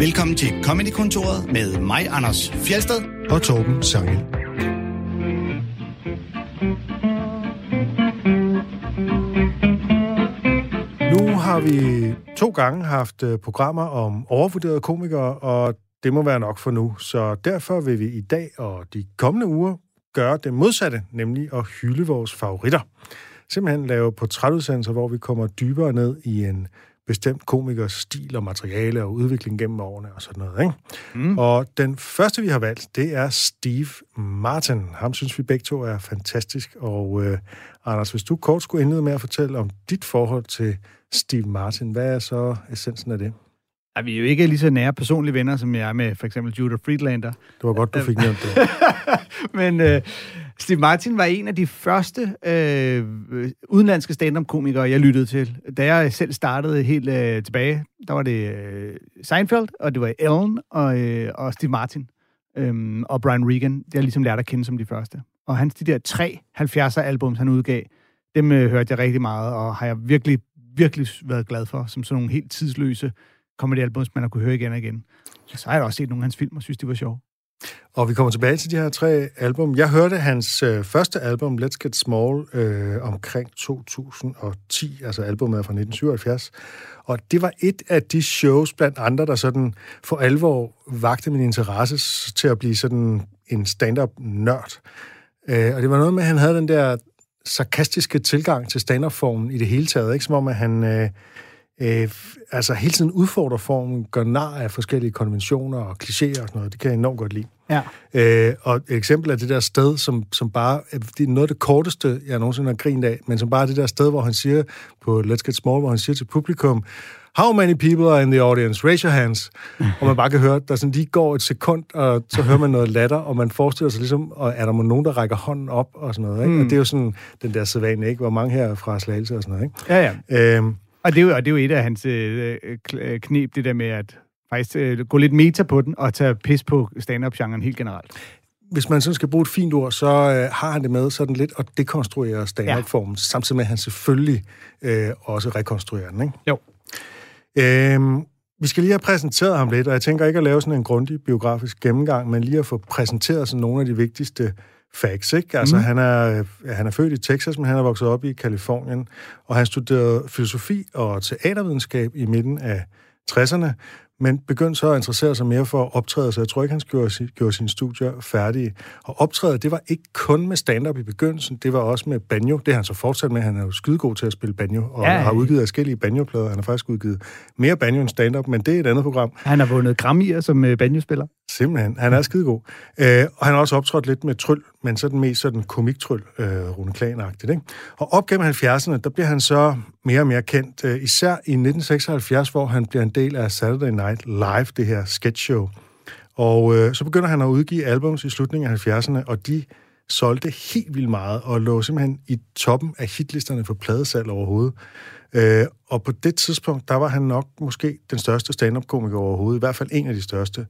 Velkommen til Comedy-kontoret med mig, Anders Fjelsted og Torben Sangel. Nu har vi to gange haft øh, programmer om overvurderede komikere, og det må være nok for nu. Så derfor vil vi i dag og de kommende uger gøre det modsatte, nemlig at hylde vores favoritter. Simpelthen lave portrætudsendelser, hvor vi kommer dybere ned i en bestemt komikers stil og materiale og udvikling gennem årene og sådan noget. Ikke? Mm. Og den første, vi har valgt, det er Steve Martin. Ham synes vi begge to er fantastisk. Og uh, Anders, hvis du kort skulle indlede med at fortælle om dit forhold til Steve Martin, hvad er så essensen af det? Ja, vi er jo ikke lige så nære personlige venner, som jeg er med for eksempel Judah Friedlander. Det var godt, du fik nævnt det. Men uh, Steve Martin var en af de første uh, udenlandske stand-up-komikere, jeg lyttede til. Da jeg selv startede helt uh, tilbage, der var det uh, Seinfeld, og det var Ellen og, uh, og Steve Martin um, og Brian Regan. Det har ligesom lært at kende som de første. Og hans de der tre 70'er albums, han udgav, dem uh, hørte jeg rigtig meget, og har jeg virkelig, virkelig været glad for, som sådan nogle helt tidsløse comedy-albums, man har kunne høre igen og igen. Så har jeg også set nogle af hans film og synes, de var sjove. Og vi kommer tilbage til de her tre album. Jeg hørte hans øh, første album, Let's Get Small, øh, omkring 2010, altså albumet er fra 1977. Og det var et af de shows blandt andre, der sådan for alvor vagte min interesse til at blive sådan en stand-up-nørd. Øh, og det var noget med, at han havde den der sarkastiske tilgang til stand-up-formen i det hele taget, ikke? Som om, at han... Øh, øh, altså hele tiden udfordrer formen, gør nar af forskellige konventioner og klichéer og sådan noget. Det kan jeg enormt godt lide. Ja. Øh, og et eksempel er det der sted, som, som bare, det er noget af det korteste, jeg nogensinde har grint af, men som bare er det der sted, hvor han siger på Let's Get Small, hvor han siger til publikum, How many people are in the audience? Raise your hands. og man bare kan høre, der sådan lige går et sekund, og så hører man noget latter, og man forestiller sig ligesom, og er der nogen, der rækker hånden op og sådan noget. Ikke? Mm. Og det er jo sådan den der sædvane, ikke? Hvor mange her er fra Slagelse og sådan noget. Ikke? Ja, ja. Øhm, og det, er jo, og det er jo et af hans øh, knep, det der med at faktisk øh, gå lidt meta på den, og tage pis på stand-up-genren helt generelt. Hvis man sådan skal bruge et fint ord, så øh, har han det med sådan lidt at dekonstruere stand-up-formen, ja. samtidig med, at han selvfølgelig øh, også rekonstruerer den, ikke? Jo. Øhm, vi skal lige have præsenteret ham lidt, og jeg tænker ikke at lave sådan en grundig biografisk gennemgang, men lige at få præsenteret sådan nogle af de vigtigste facts, ikke? Altså, mm. han, er, han er født i Texas, men han er vokset op i Kalifornien, og han studerede filosofi og teatervidenskab i midten af 60'erne, men begyndte så at interessere sig mere for at optræde, så jeg tror ikke, han gjorde, gjorde sine studier færdige. Og optræde, det var ikke kun med stand-up i begyndelsen, det var også med banjo. Det har han så fortsat med. Han er jo skidegod til at spille banjo, og ja, har udgivet forskellige banjoplader. Han har faktisk udgivet mere banjo end stand-up, men det er et andet program. Han har vundet Grammy'er som øh, banjospiller. Simpelthen. Han er skidegod. Øh, og han har også optrådt lidt med tryl, men så den mest sådan komiktryl, øh, Rune Klan-agtigt. Ikke? Og op gennem 70'erne, der bliver han så mere og mere kendt. Øh, især i 1976, hvor han bliver en del af Saturday Night Live, det her sketchshow. Og øh, så begynder han at udgive albums i slutningen af 70'erne, og de solgte helt vildt meget, og lå simpelthen i toppen af hitlisterne for pladesalg overhovedet. Øh, og på det tidspunkt, der var han nok måske den største stand-up-komiker overhovedet, i hvert fald en af de største.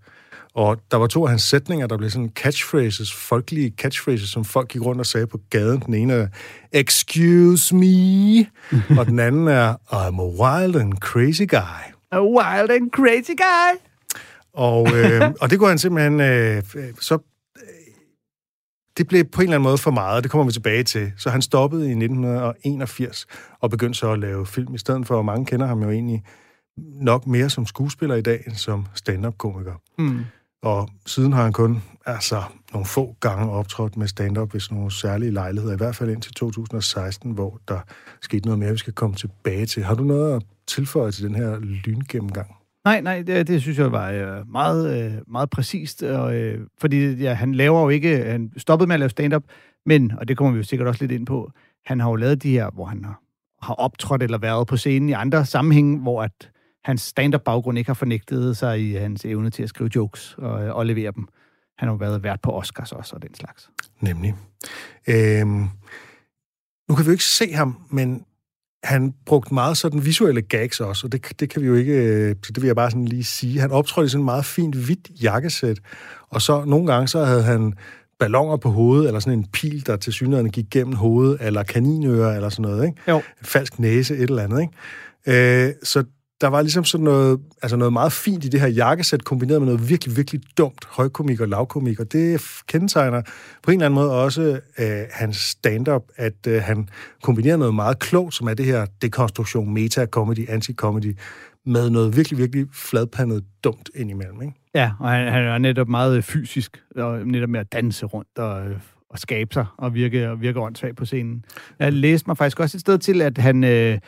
Og der var to af hans sætninger, der blev sådan catchphrases, folkelige catchphrases, som folk gik rundt og sagde på gaden. Den ene er, excuse me, og den anden er, I'm a wild and crazy guy. A wild and crazy guy. Og, øh, og det kunne han simpelthen, øh, så det blev på en eller anden måde for meget, det kommer vi tilbage til. Så han stoppede i 1981 og begyndte så at lave film i stedet for, og mange kender ham jo egentlig nok mere som skuespiller i dag, end som stand-up-komiker. Mm. Og siden har han kun altså, nogle få gange optrådt med stand-up ved sådan nogle særlige lejligheder, i hvert fald indtil 2016, hvor der skete noget mere, vi skal komme tilbage til. Har du noget at tilføje til den her lyngennemgang? Nej, nej, det, det synes jeg var øh, meget, øh, meget præcist, og, øh, fordi ja, han laver jo ikke, han stoppede med at lave stand-up, men, og det kommer vi jo sikkert også lidt ind på, han har jo lavet de her, hvor han har, har optrådt eller været på scenen i andre sammenhænge, hvor at hans stand-up-baggrund ikke har fornægtet sig i hans evne til at skrive jokes og, øh, og levere dem. Han har jo været vært på Oscars også og den slags. Nemlig. Øhm, nu kan vi jo ikke se ham, men han brugte meget sådan visuelle gags også, og det, det kan vi jo ikke, øh, så det vil jeg bare sådan lige sige. Han optrådte i sådan en meget fint hvidt jakkesæt, og så nogle gange så havde han ballonger på hovedet, eller sådan en pil, der til synligheden gik gennem hovedet, eller kaninører, eller sådan noget, ikke? Jo. Falsk næse, et eller andet, ikke? Øh, så der var ligesom sådan noget, altså noget meget fint i det her jakkesæt, kombineret med noget virkelig, virkelig dumt højkomik og lavkomik, og det kendetegner på en eller anden måde også øh, hans stand-up, at øh, han kombinerer noget meget klogt, som er det her dekonstruktion, meta-comedy, anti-comedy, med noget virkelig, virkelig fladpandet dumt indimellem, ikke? Ja, og han, han er netop meget øh, fysisk, og netop med at danse rundt og, øh, og skabe sig og virke, og virke åndssvagt på scenen. Jeg læste mig faktisk også et sted til, at han... Øh,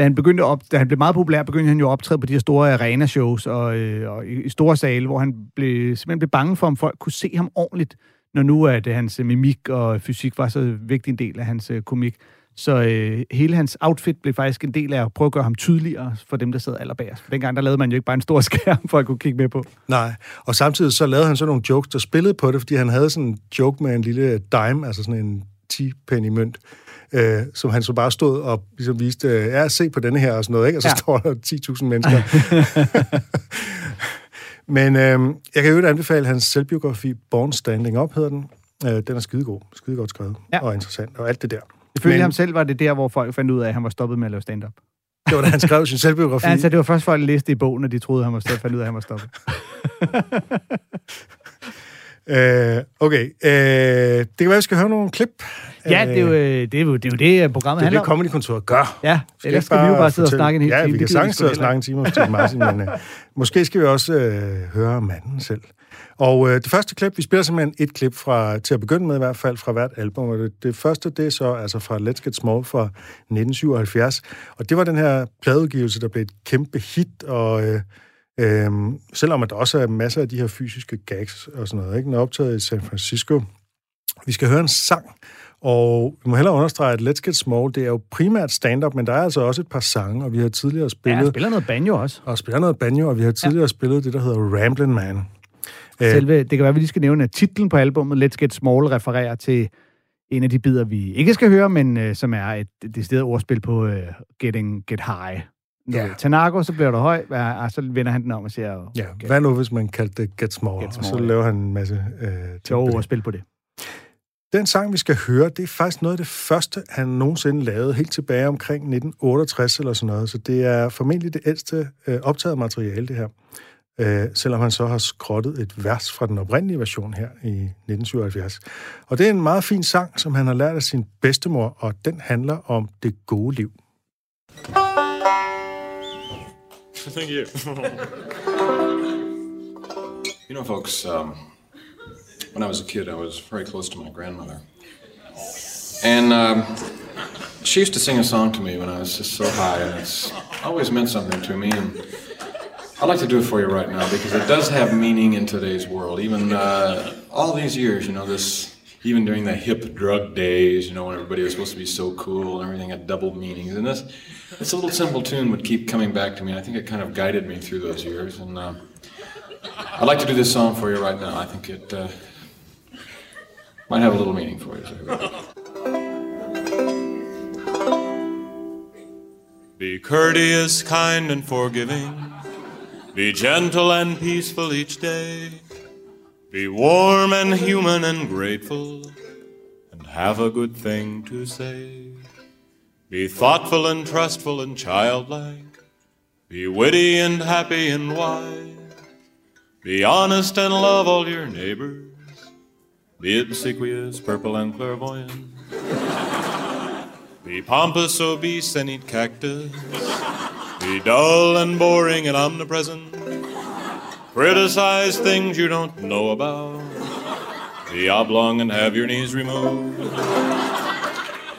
da han begyndte op, da han blev meget populær, begyndte han jo at optræde på de her store arena-shows og, øh, og i, i store sale, hvor han blev, simpelthen blev bange for, om folk kunne se ham ordentligt, når nu at hans øh, mimik og fysik var så vigtig en del af hans øh, komik. Så øh, hele hans outfit blev faktisk en del af at prøve at gøre ham tydeligere for dem, der sad allerbagerst. For dengang, der lavede man jo ikke bare en stor skærm, for at kunne kigge med på. Nej, og samtidig så lavede han så nogle jokes, der spillede på det, fordi han havde sådan en joke med en lille dime, altså sådan en 10-penny mønt, øh, som han så bare stod og ligesom viste, øh, ja, se på denne her og sådan noget, ikke? og så ja. står der 10.000 mennesker. Men øh, jeg kan jo anbefale hans selvbiografi, Born Standing Up hedder den. Øh, den er skidegod, skidegodt skrevet ja. og interessant, og alt det der. Ifølge Men, ham selv var det der, hvor folk fandt ud af, at han var stoppet med at lave stand-up. Det var da han skrev sin selvbiografi. Ja, altså, det var først folk læste i bogen, og de troede, han var stoppet, fandt ud af, at han var stoppet. øh, okay, øh, det kan være, vi skal høre nogle klip. Ja, det er jo øh, det, er jo, det, er jo det programmet handler om. Det er det, Comedy-kontoret gør. Ja, skal ellers skal vi jo bare sidde og snakke en hel ja, time. Ja, vi kan sagtens sidde og snakke en time om Steve Martin, men uh, måske skal vi også uh, høre manden selv. Og øh, det første klip, vi spiller simpelthen et klip fra, til at begynde med i hvert fald, fra hvert album. Og det, det første, det er så altså fra Let's Get Small fra 1977. Og det var den her pladeudgivelse, der blev et kæmpe hit, og øh, øh, selvom at der også er masser af de her fysiske gags og sådan noget, ikke? Den er optaget i San Francisco. Vi skal høre en sang, og vi må hellere understrege, at Let's Get Small, det er jo primært stand-up, men der er altså også et par sange, og vi har tidligere spillet... Ja, spiller noget banjo også. Og spiller noget banjo, og vi har tidligere ja. spillet det, der hedder Ramblin' Man. Selve, det kan være, at vi lige skal nævne, at titlen på albumet, Let's Get Small, refererer til en af de bidder, vi ikke skal høre, men uh, som er et decideret ordspil på uh, Getting Get High. Ja. Tanago, så bliver du høj, og så vender han den om og siger... Ja, get, hvad nu, hvis man kaldte det Get Small, get small og så laver han en masse... Uh, jo, ordspil på det. Den sang, vi skal høre, det er faktisk noget af det første, han nogensinde lavede, helt tilbage omkring 1968 eller sådan noget. Så det er formentlig det ældste øh, optaget materiale, det her øh, selvom han så har skrottet et vers fra den oprindelige version her i 1977. Og det er en meget fin sang, som han har lært af sin bedstemor, og den handler om det gode liv. Thank you. you know, folks, um, when I was a kid, I was very close to my grandmother. And um, she used to sing a song to me when I was just so high, and it's always meant something to me. And I'd like to do it for you right now because it does have meaning in today's world. Even uh, all these years, you know, this even during the hip drug days, you know, when everybody was supposed to be so cool and everything had double meanings. And this, this little simple tune would keep coming back to me. I think it kind of guided me through those years. And uh, I'd like to do this song for you right now. I think it uh, might have a little meaning for you. Be courteous, kind, and forgiving. Be gentle and peaceful each day. Be warm and human and grateful, and have a good thing to say. Be thoughtful and trustful and childlike. Be witty and happy and wise. Be honest and love all your neighbors. Be obsequious, purple, and clairvoyant. Be pompous, obese, and eat cactus. Be dull and boring and omnipresent. Criticize things you don't know about. Be oblong and have your knees removed.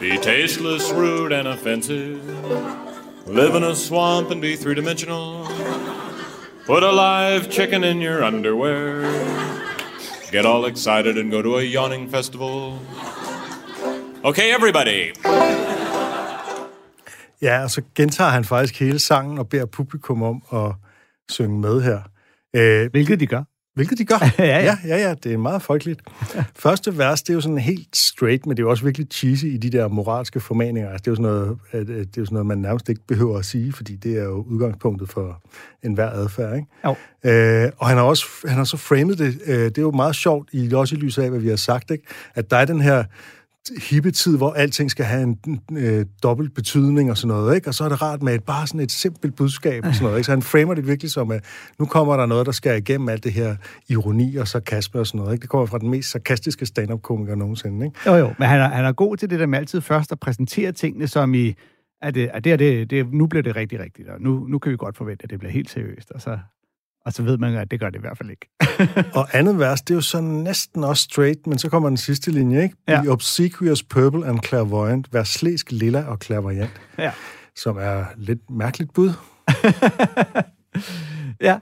Be tasteless, rude, and offensive. Live in a swamp and be three dimensional. Put a live chicken in your underwear. Get all excited and go to a yawning festival. Okay, everybody. Ja, og så gentager han faktisk hele sangen og beder publikum om at synge med her. Øh, hvilket de gør. Hvilket de gør. ja, ja. ja, ja, ja, det er meget folkeligt. Første vers, det er jo sådan helt straight, men det er jo også virkelig cheesy i de der moralske formaninger. Altså, det er jo sådan noget, det er jo sådan noget, man nærmest ikke behøver at sige, fordi det er jo udgangspunktet for enhver adfærd, ikke? Jo. Øh, og han har også han har så framet det, øh, det er jo meget sjovt, i, også i lyset af, hvad vi har sagt, ikke? at der er den her hippetid, hvor alting skal have en øh, dobbelt betydning og sådan noget, ikke? Og så er det rart med et, bare sådan et simpelt budskab og sådan noget, ikke? Så han framer det virkelig som, at nu kommer der noget, der skal igennem alt det her ironi og sarkasme og sådan noget, ikke? Det kommer fra den mest sarkastiske stand-up-komiker nogensinde, ikke? Jo, jo, men han er, han er god til det der med altid først at præsentere tingene som i, at det, at det, er det, det, nu bliver det rigtig rigtigt, og nu, nu kan vi godt forvente, at det bliver helt seriøst, og så, og så ved man, at det gør det i hvert fald ikke. og andet vers, det er jo sådan næsten også straight, men så kommer den sidste linje, ikke? Ja. The obsequious purple and clairvoyant, vær slæsk, lilla og clairvoyant. Ja. Som er lidt mærkeligt bud. ja.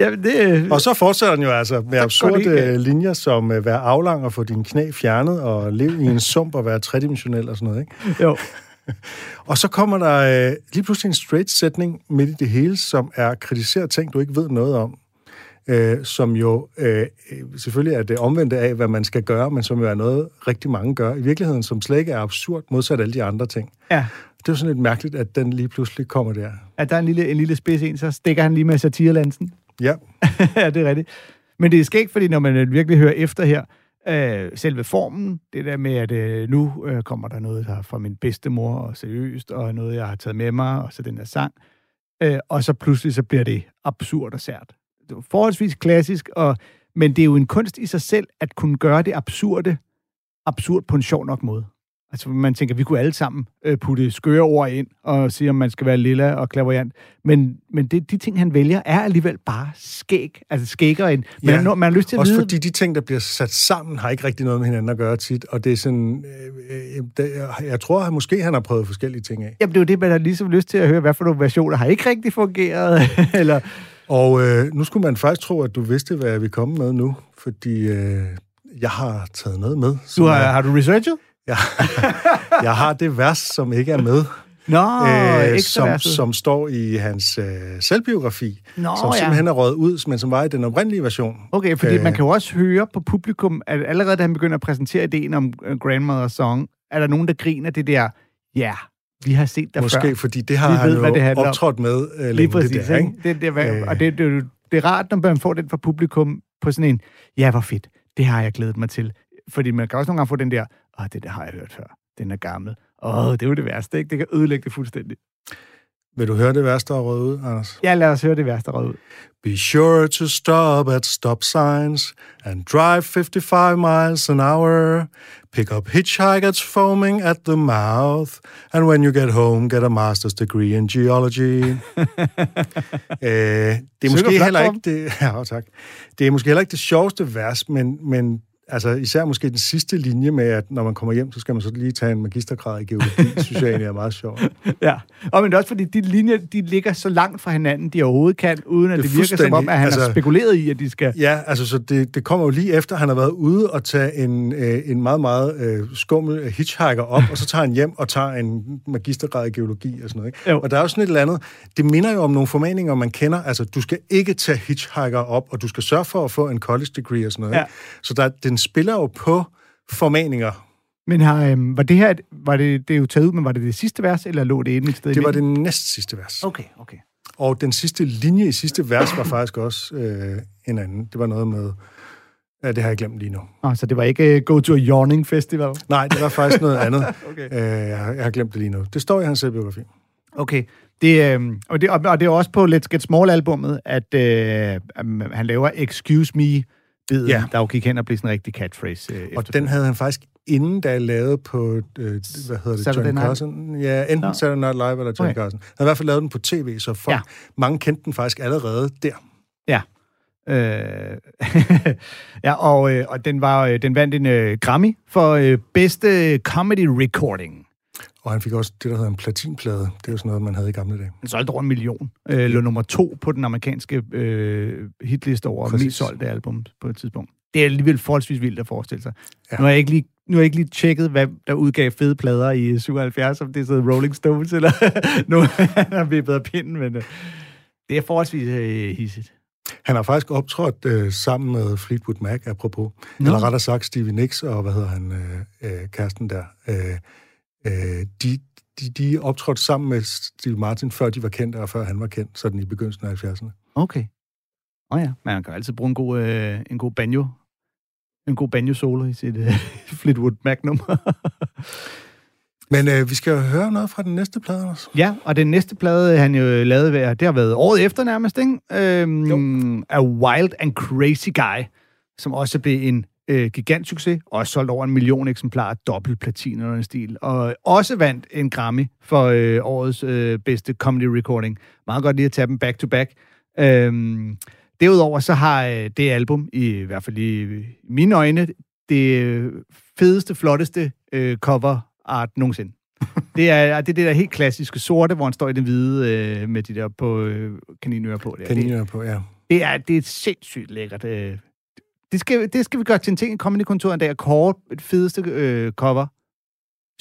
Ja, det, og så fortsætter den jo altså med absurde linjer som uh, være aflang og få dine knæ fjernet, og leve i en sump og være tredimensionel og sådan noget, ikke? Jo. og så kommer der uh, lige pludselig en straight sætning midt i det hele, som er kritiseret ting, du ikke ved noget om. Uh, som jo uh, selvfølgelig er det omvendte af, hvad man skal gøre, men som jo er noget, rigtig mange gør. I virkeligheden, som slet ikke er absurd, modsat alle de andre ting. Ja. Det er jo sådan lidt mærkeligt, at den lige pludselig kommer der. At der er en lille, en lille spids en, så stikker han lige med satirelansen. Ja. ja, det er rigtigt. Men det er skægt, fordi når man virkelig hører efter her, øh, selve formen, det der med, at øh, nu øh, kommer der noget der fra min bedstemor, og seriøst, og noget, jeg har taget med mig, og så den der sang, øh, og så pludselig så bliver det absurd og sært. Det var forholdsvis klassisk, og, men det er jo en kunst i sig selv, at kunne gøre det absurde, absurd på en sjov nok måde. Altså, man tænker, vi kunne alle sammen øh, putte skøre ord ind og sige, om man skal være lilla og klaverjant. Men, men det, de ting, han vælger, er alligevel bare skæg. Altså skæggere end. Men ja, man, man har lyst til at også vide... fordi de ting, der bliver sat sammen, har ikke rigtig noget med hinanden at gøre tit. Og det er sådan... Øh, øh, det, jeg tror, at måske han har prøvet forskellige ting af. Jamen, det er jo det, man har ligesom lyst til at høre, hvad for nogle versioner har ikke rigtig fungeret. eller... Og øh, nu skulle man faktisk tro, at du vidste, hvad jeg vil komme med nu. Fordi øh, jeg har taget noget med. Du har, har du researchet? Ja. jeg har det vers, som ikke er med. Nå, øh, som, som står i hans øh, selvbiografi, Nå, som simpelthen er røget ud, men som var i den oprindelige version. Okay, fordi øh, man kan jo også høre på publikum, at allerede da han begynder at præsentere ideen om uh, Grandmother Song, er der nogen, der griner det der, ja, yeah, vi har set dig Måske, før. fordi det har vi han ved, jo det optrådt med øh, Lige præcis, det der, ikke? Det, det, øh. Og det, det, det er rart, når man får den fra publikum på sådan en, ja, hvor fedt, det har jeg glædet mig til. Fordi man kan også nogle gange få den der, åh, det der har jeg hørt før. Den er gammel. Åh, det er jo det værste, ikke? Det kan ødelægge det fuldstændig. Vil du høre det værste, der er ud, Anders? Ja, lad os høre det værste, der er ud. Be sure to stop at stop signs and drive 55 miles an hour. Pick up hitchhikers foaming at the mouth. And when you get home, get a master's degree in geology. øh, det er måske heller ikke det, ja, tak. Det er måske heller ikke det sjoveste vers, men, men altså især måske den sidste linje med, at når man kommer hjem, så skal man så lige tage en magistergrad i geologi, synes jeg egentlig er meget sjovt. Ja, og men det er også fordi, de linjer, de ligger så langt fra hinanden, de overhovedet kan, uden at det, det virker som om, at han altså, har spekuleret i, at de skal... Ja, altså så det, det kommer jo lige efter, at han har været ude og tage en, øh, en meget, meget øh, skummel hitchhiker op, og så tager han hjem og tager en magistergrad i geologi og sådan noget. Ikke? Og der er jo sådan et eller andet, det minder jo om nogle formaninger, man kender, altså du skal ikke tage hitchhiker op, og du skal sørge for at få en college degree og sådan noget. Ja. Ikke? Så der, den spiller jo på formaninger. Men har, øhm, var det her, var det, det er jo taget ud, men var det det sidste vers, eller lå det inde et sted? Det var det næst sidste vers. Okay, okay. Og den sidste linje i sidste vers var faktisk også øh, en anden. Det var noget med... Ja, det har jeg glemt lige nu. Ah, så det var ikke uh, Go to a Yawning Festival? Nej, det var faktisk noget andet. okay. øh, jeg, har, jeg har glemt det lige nu. Det står i hans selvbiografi. Okay. Det, øh, og, det, og det er også på Let's Get Small-albummet, at øh, han laver Excuse Me, biden, ja. der jo gik hen og blev sådan en rigtig catchphrase. Øh, og den havde han faktisk inden da lavet på, øh, hvad hedder det, Saturday Johnny Carson? Ja, enten no. Saturday Night Live eller Johnny okay. Carson. Han havde i hvert fald lavet den på tv, så folk, ja. mange kendte den faktisk allerede der. Ja. Øh, ja, og, øh, og den, var, øh, den vandt en øh, Grammy for øh, bedste comedy recording. Og han fik også det, der hedder en platinplade. Det er jo sådan noget, man havde i gamle dage. Han solgte over en million. Øh, lå nummer to på den amerikanske øh, hitliste over Præcis. mest solgte album på et tidspunkt. Det er alligevel forholdsvis vildt at forestille sig. Ja. Nu har jeg ikke lige nu har jeg ikke lige tjekket, hvad der udgav fede plader i 77, om det er sådan Rolling Stones, eller nu har vi bedre pinden, men øh, det er forholdsvis øh, hissigt. Han har faktisk optrådt øh, sammen med Fleetwood Mac, apropos. No. Eller rettere sagt Stevie Nicks og, hvad hedder han, øh, øh, kæresten der. Øh, øh, de, de, de optrådte sammen med Steve Martin, før de var kendte, og før han var kendt, sådan i begyndelsen af 70'erne. Okay. Åh oh ja, man kan altid bruge en god, øh, en god banjo en god banjo-solo i sit uh, Fleetwood Mac-nummer. Men øh, vi skal jo høre noget fra den næste plade, Anders. Ja, og den næste plade, han jo lavede, ved- det har været året efter nærmest, ikke? Øhm, A Wild and Crazy Guy, som også blev en øh, gigantsucces, og solgt over en million eksemplarer, dobbelt platin eller en stil, og også vandt en Grammy for øh, årets øh, bedste comedy recording. Meget godt lige at tage dem back to back. Øhm, derudover så har øh, det album, i, i hvert fald i mine øjne, det fedeste, flotteste øh, cover art nogensinde. Det er, det er det der helt klassiske sorte, hvor han står i det hvide øh, med de der på øh, kaninører på. Der. Det, Kaniner på, ja. det, er, det er et sindssygt lækkert. Øh, det, skal, det skal vi gøre til en ting i Comedy-kontoret en dag, at kåre et fedeste øh, cover,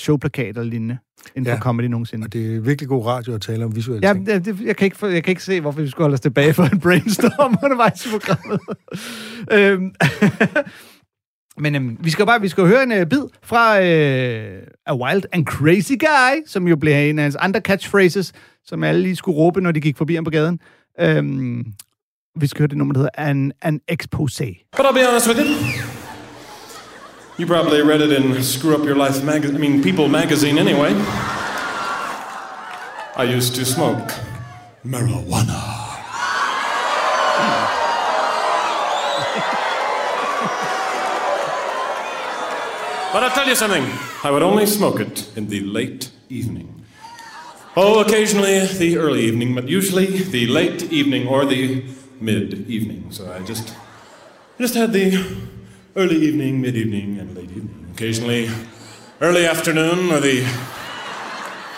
showplakat og lignende, inden for Ja. comedy nogensinde. Og det er virkelig god radio at tale om visuelle Ja, ting. det, det, jeg, kan ikke, for- jeg kan ikke se, hvorfor vi skulle holde os tilbage for en brainstorm undervejs i programmet. øhm, men øhm, vi skal bare vi skal høre en øh, bid fra øh, A Wild and Crazy Guy, som jo blev en af hans andre catchphrases, som alle lige skulle råbe, når de gik forbi ham på gaden. Øhm, vi skal høre det nummer, der hedder An, an Exposé. But I'll be honest with you. You probably read it in Screw Up Your Life magazine, I mean, People magazine anyway. I used to smoke marijuana. But I'll tell you something. I would only smoke it in the late evening. Oh, occasionally the early evening, but usually the late evening or the mid evening. So I just just had the early evening, mid evening, and late evening. Occasionally early afternoon or the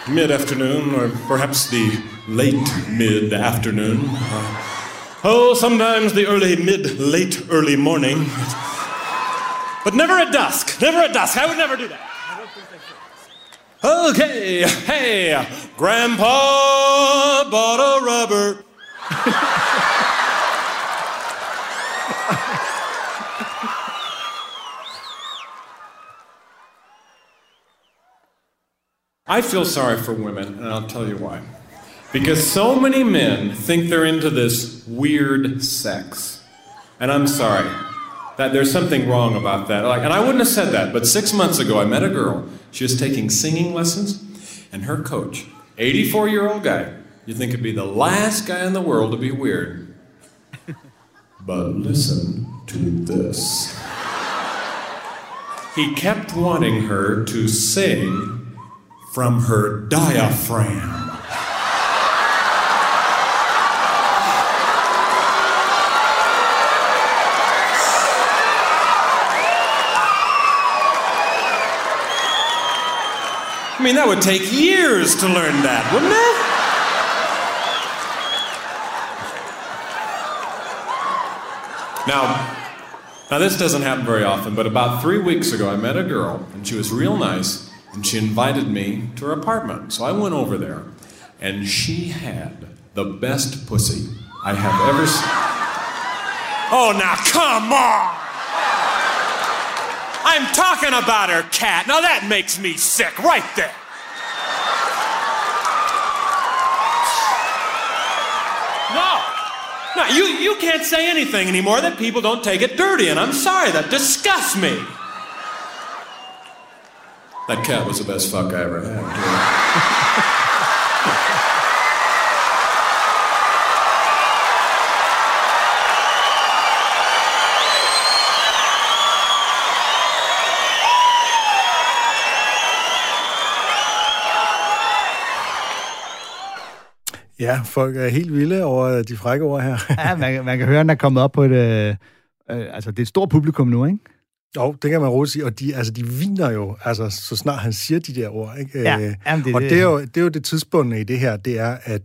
mid afternoon or perhaps the late mid afternoon. Uh, oh, sometimes the early mid late early morning. But never at dusk. Never at dusk. I would never do that. Okay, hey, Grandpa bought a rubber. I feel sorry for women, and I'll tell you why. Because so many men think they're into this weird sex. And I'm sorry. That there's something wrong about that. Like, and I wouldn't have said that, but six months ago I met a girl. She was taking singing lessons, and her coach, 84 year old guy, you'd think it'd be the last guy in the world to be weird. but listen to this. He kept wanting her to sing from her diaphragm. I mean, that would take years to learn that, wouldn't it? Now, now this doesn't happen very often, but about three weeks ago, I met a girl, and she was real nice, and she invited me to her apartment. So I went over there, and she had the best pussy I have ever seen. Oh, now come on! I'm talking about her cat. Now that makes me sick right there. No. No, you, you can't say anything anymore that people don't take it dirty, and I'm sorry, that disgusts me. That cat was the best fuck I ever had. Ja, folk er helt vilde over de frække ord her. Ja, man, kan- man kan høre, at den er kommet op på et... Øh, øh, altså, det er et stort publikum nu, ikke? Jo, det kan man roligt sige. Og de, altså, de viner jo, altså, så snart han siger de der ord. Ikke? Ja, Øh, jamen, det og det. det er, jo, det er jo det tidspunkt i det her, det er, at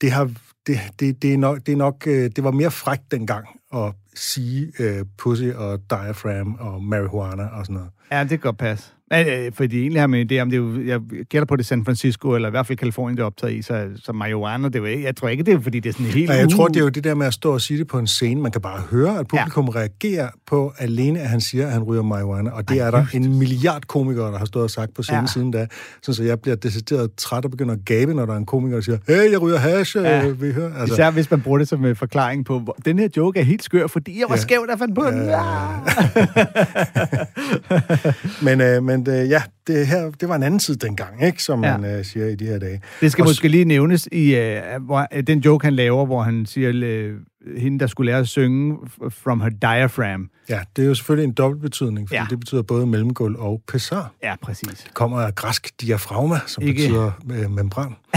det har det, det, det, er nok, det er nok, øh, det var mere frækt dengang at sige øh, pussy og diaphragm og marijuana og sådan noget. Ja, det kan godt passe. Øh, fordi egentlig har man en idé om, det er jo, jeg gætter på det San Francisco, eller i hvert fald Kalifornien, det er optaget i, så, så marijuana, det er jo ikke, jeg tror ikke, det er, fordi det er sådan helt... Nej, jeg tror, det er jo det der med at stå og sige det på en scene. Man kan bare høre, at publikum ja. reagerer på alene, at han siger, at han ryger marijuana. Og det Ej, er der en milliard komikere, der har stået og sagt på scenen ja. siden da. Så, så jeg bliver decideret træt og begynder at gabe, når der er en komiker, der siger, hey, jeg ryger hash, ja. øh, vi hører. Altså. Især hvis man bruger det som uh, forklaring på, hvor, den her joke er helt skør, fordi jeg var ja. skæv, der fandt på den. Ja. men øh, men øh, ja, det her, det var en anden tid dengang, ikke? Som ja. man øh, siger i de her dage. Det skal og måske lige nævnes i øh, hvor, øh, den joke, han laver, hvor han siger, øh, hende, der skulle lære at synge from her diaphragm. Ja, det er jo selvfølgelig en dobbeltbetydning, fordi ja. det betyder både mellemgulv og pessar. Ja, præcis. Det kommer af græsk diafragma, som Ikke... betyder øh, membran.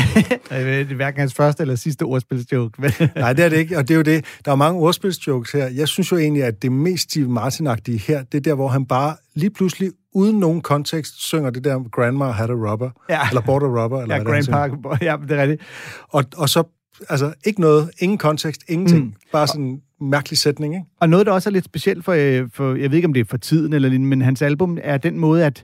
det er hverken hans første eller sidste ordspilsjoke. Nej, det er det ikke, og det er jo det. Der er mange ordspilsjokes her. Jeg synes jo egentlig, at det mest Steve martin her, det er der, hvor han bare lige pludselig uden nogen kontekst synger det der Grandma had a rubber, ja. eller bought a rubber. Eller ja, Grandpa, ja, det er rigtigt. Og, og så, altså, ikke noget, ingen kontekst, ingenting, mm. bare sådan en mærkelig sætning, ikke? Og noget, der også er lidt specielt for, øh, for, jeg ved ikke, om det er for tiden eller lignende, men hans album er den måde, at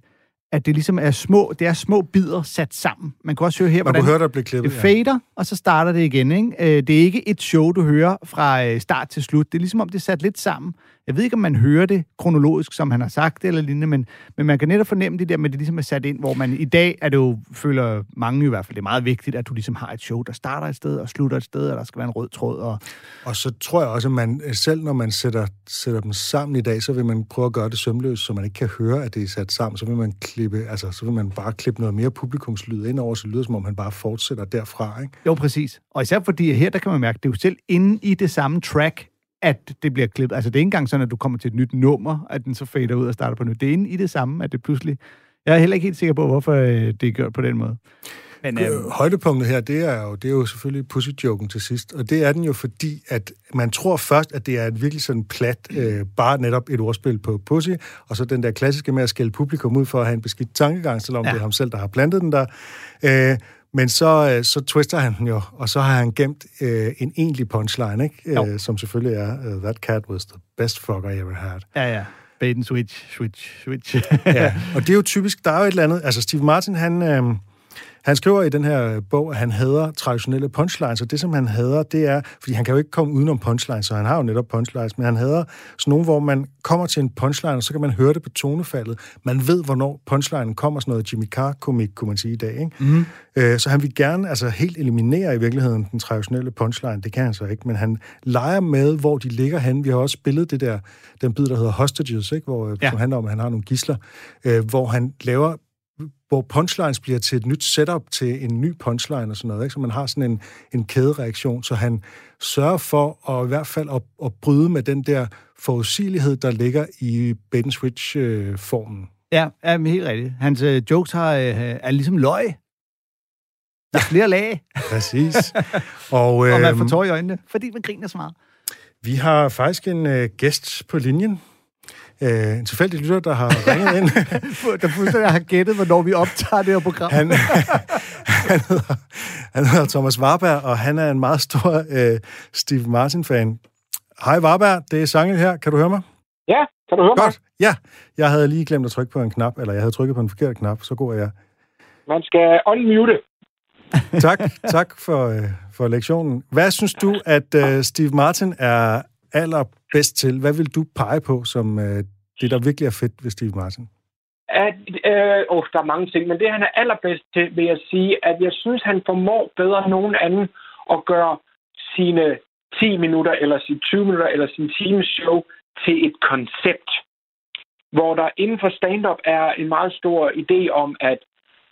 at det ligesom er små, det er små bidder sat sammen. Man kan også høre her, Man hvordan høre, der bliver klippet, det fader, ja. og så starter det igen. Ikke? Øh, det er ikke et show, du hører fra øh, start til slut. Det er ligesom om, det er sat lidt sammen. Jeg ved ikke, om man hører det kronologisk, som han har sagt det, eller lignende, men, men man kan netop fornemme det der med, at det ligesom er sat ind, hvor man i dag er det jo, føler mange i hvert fald, det er meget vigtigt, at du ligesom har et show, der starter et sted og slutter et sted, og der skal være en rød tråd. Og, og så tror jeg også, at man selv når man sætter, sætter dem sammen i dag, så vil man prøve at gøre det sømløst, så man ikke kan høre, at det er sat sammen. Så vil man klippe, altså så vil man bare klippe noget mere publikumslyd ind over, så lyder som om han bare fortsætter derfra. Ikke? Jo, præcis. Og især fordi her, der kan man mærke, det er jo selv inde i det samme track, at det bliver klippet. Altså, det er ikke engang sådan, at du kommer til et nyt nummer, at den så fader ud og starter på nyt. Det er inde i det samme, at det pludselig... Jeg er heller ikke helt sikker på, hvorfor øh, det er gjort på den måde. Men, øh, Højdepunktet her, det er, jo, det er jo selvfølgelig pussy-joken til sidst. Og det er den jo fordi, at man tror først, at det er et virkelig sådan plat, øh, bare netop et ordspil på pussy, og så den der klassiske med at skælde publikum ud for at have en beskidt tankegang, selvom ja. det er ham selv, der har plantet den der. Øh, men så, øh, så twister han den jo, og så har han gemt øh, en egentlig punchline, ikke? Øh, som selvfølgelig er, uh, that cat was the best frog I ever had. Ja, ja. Bait and switch, switch, switch. ja, og det er jo typisk, der er jo et eller andet, altså Steve Martin, han... Øh, han skriver i den her bog, at han hader traditionelle punchlines, og det, som han hader, det er, fordi han kan jo ikke komme udenom punchlines, så han har jo netop punchlines, men han hader sådan nogle, hvor man kommer til en punchline, og så kan man høre det på tonefaldet. Man ved, hvornår punchlinen kommer, sådan noget Jimmy Carr-komik, kunne man sige i dag. Ikke? Mm. Øh, så han vil gerne altså, helt eliminere i virkeligheden den traditionelle punchline. Det kan han så ikke, men han leger med, hvor de ligger hen. Vi har også spillet det der, den bid, der hedder Hostages, ikke? Hvor, ja. som handler om, at han har nogle gisler, øh, hvor han laver hvor punchlines bliver til et nyt setup til en ny punchline og sådan noget, ikke? så man har sådan en, en kædereaktion, så han sørger for at i hvert fald at, at bryde med den der forudsigelighed, der ligger i bait switch-formen. Ja, ja men helt rigtigt. Hans uh, jokes har, uh, er ligesom løg. Der er flere lag. Præcis. Og, uh, og man får øhm, tår i øjnene, fordi man griner så meget. Vi har faktisk en uh, gæst på linjen øh, en tilfældig lytter, der har ringet ind. der fuldstændig har gættet, hvornår vi optager det her program. han, han, hedder, han hedder Thomas Warberg, og han er en meget stor øh, Steve Martin-fan. Hej Warberg, det er Sangel her. Kan du høre mig? Ja, kan du høre Godt. mig? Ja, jeg havde lige glemt at trykke på en knap, eller jeg havde trykket på en forkert knap, så går jeg. Man skal unmute. tak, tak for, øh, for lektionen. Hvad synes du, at øh, Steve Martin er bedst til? Hvad vil du pege på som øh, det, der virkelig er fedt ved Steve Martin? At, øh, oh, der er mange ting, men det, han er allerbedst til, vil jeg sige, at jeg synes, han formår bedre end nogen anden at gøre sine 10 minutter, eller sine 20 minutter, eller sin times show til et koncept, hvor der inden for stand-up er en meget stor idé om, at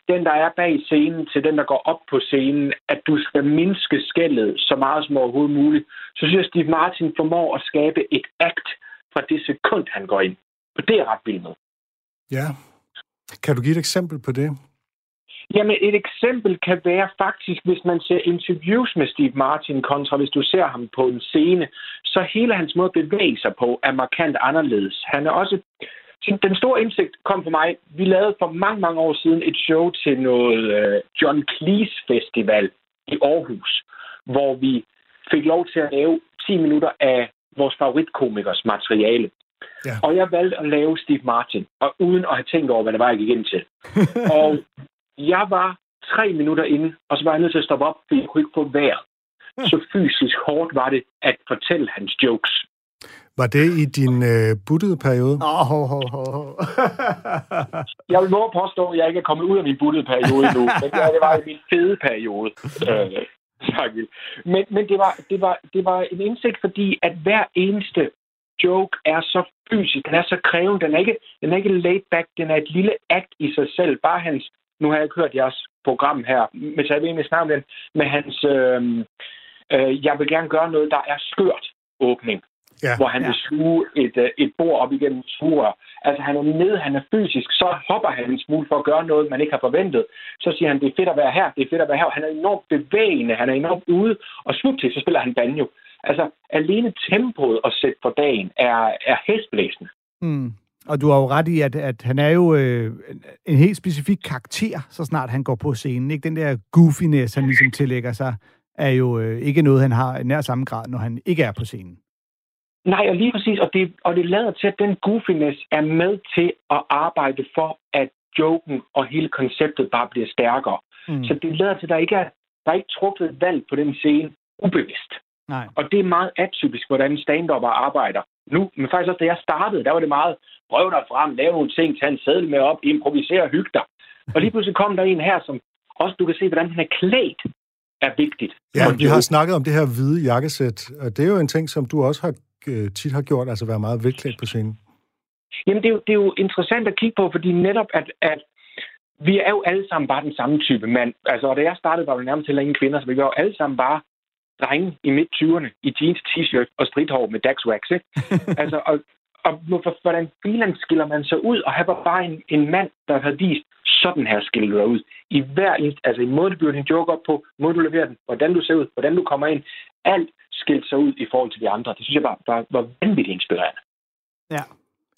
den, der er bag scenen, til den, der går op på scenen, at du skal mindske skældet så meget som overhovedet muligt, så synes jeg, Steve Martin formår at skabe et akt fra det sekund, han går ind. Og det er ret vildt med. Ja. Kan du give et eksempel på det? Jamen, et eksempel kan være faktisk, hvis man ser interviews med Steve Martin kontra hvis du ser ham på en scene, så hele hans måde at bevæge sig på er markant anderledes. Han er også den store indsigt kom for mig. Vi lavede for mange, mange år siden et show til noget uh, John Cleese Festival i Aarhus, hvor vi fik lov til at lave 10 minutter af vores favoritkomikers materiale. Ja. Og jeg valgte at lave Steve Martin, og uden at have tænkt over, hvad det var, jeg gik ind til. og jeg var tre minutter inde, og så var jeg nødt til at stoppe op, fordi jeg kunne ikke få vejret. Så fysisk hårdt var det at fortælle hans jokes. Var det i din øh, buttede periode? Åh, oh, ho, ho, ho, ho. Jeg vil våge at påstå, at jeg ikke er kommet ud af min buttede periode endnu, men det var i min fede periode. Øh, tak, men men det, var, det, var, det var en indsigt, fordi at hver eneste joke er så fysisk, den er så krævende, den er ikke, den er ikke laid back, den er et lille act i sig selv. Bare hans, nu har jeg ikke hørt jeres program her, men så jeg ved med snakke med, med hans, øh, øh, jeg vil gerne gøre noget, der er skørt åbning Ja. hvor han Ja. vil suge et, øh, et bord op igennem sugerør. Altså, han er nede, han er fysisk, så hopper han en smule for at gøre noget, man ikke har forventet. Så siger han, det er fedt at være her, det er fedt at være her. Han er enormt bevægende, han er enormt ude, og slut til, så spiller han banjo. Altså, alene tempoet at sætte for dagen er, er hestblæsende. Mm. Og du har jo ret i, at, at han er jo øh, en helt specifik karakter, så snart han går på scenen. Ikke? Den der goofiness, han ligesom tillægger sig, er jo øh, ikke noget, han har i nær samme grad, når han ikke er på scenen. Nej, og lige præcis, og det, og det lader til, at den goofiness er med til at arbejde for, at joken og hele konceptet bare bliver stærkere. Mm. Så det lader til, at der ikke er, der er ikke truffet et valg på den scene ubevidst. Nej. Og det er meget atypisk, hvordan stand arbejder nu. Men faktisk også, da jeg startede, der var det meget, prøv dig frem, lave nogle ting, tage en sædel med op, improvisere, hygge dig. Og lige pludselig kom der en her, som også du kan se, hvordan han er klædt, er vigtigt. Ja, vi har snakket om det her hvide jakkesæt, og det er jo en ting, som du også har øh, tit har gjort, altså være meget velklædt på scenen. Jamen, det er, jo, det er jo interessant at kigge på, fordi netop, at, at vi er jo alle sammen bare den samme type mand. Altså, og da jeg startede, var det nærmest heller ingen kvinder, så vi var jo alle sammen bare drenge i midt-20'erne i jeans, t-shirt og stridthår med Dax Wax, ikke? altså, og, og hvordan filan skiller man sig ud? Og han var bare en, en mand, der havde vist, sådan her skiller du dig ud. I hver eneste, altså i måde, du bygger din joke op på, måde, du leverer den, hvordan du ser ud, hvordan du kommer ind, alt skilte sig ud i forhold til de andre. Det synes jeg bare, bare var vanvittigt inspirerende. Ja.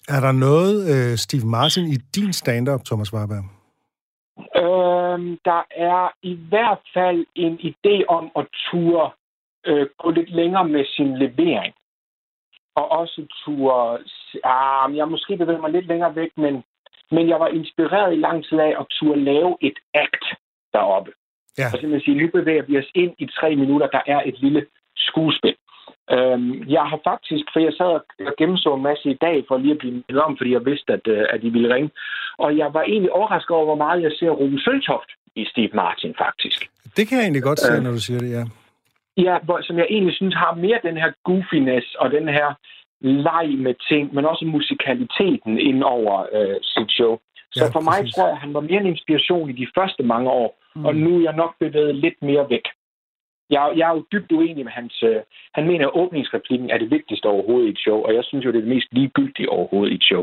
Er der noget, øh, Steve Martin, i din stand-up, Thomas Warberg? Øhm, der er i hvert fald en idé om at ture øh, gå lidt længere med sin levering. Og også ture... Ah, jeg måske bevæger mig lidt længere væk, men, men jeg var inspireret i lang tid af at ture lave et act deroppe. Ja. Og simpelthen sige, nu bevæger vi os ind i tre minutter, der er et lille skuespil. Øhm, jeg har faktisk, for jeg sad og gennemså en masse i dag for lige at blive mindet om, fordi jeg vidste, at, øh, at I ville ringe. Og jeg var egentlig overrasket over, hvor meget jeg ser Ruben Søltoft i Steve Martin, faktisk. Det kan jeg egentlig godt se, Øh. når du siger det, ja. Ja, hvor, som jeg egentlig synes har mere den her goofiness og den her leg med ting, men også musikaliteten ind over øh, sit show. Så Ja, for mig præcis. tror jeg, at han var mere en inspiration i de første mange år, Mm. og nu er jeg nok bevæget lidt mere væk. Jeg, jeg er jo dybt uenig med hans... Øh, han mener, at åbningsreplikken er det vigtigste overhovedet i et show, og jeg synes jo, det er det mest ligegyldige overhovedet i et show.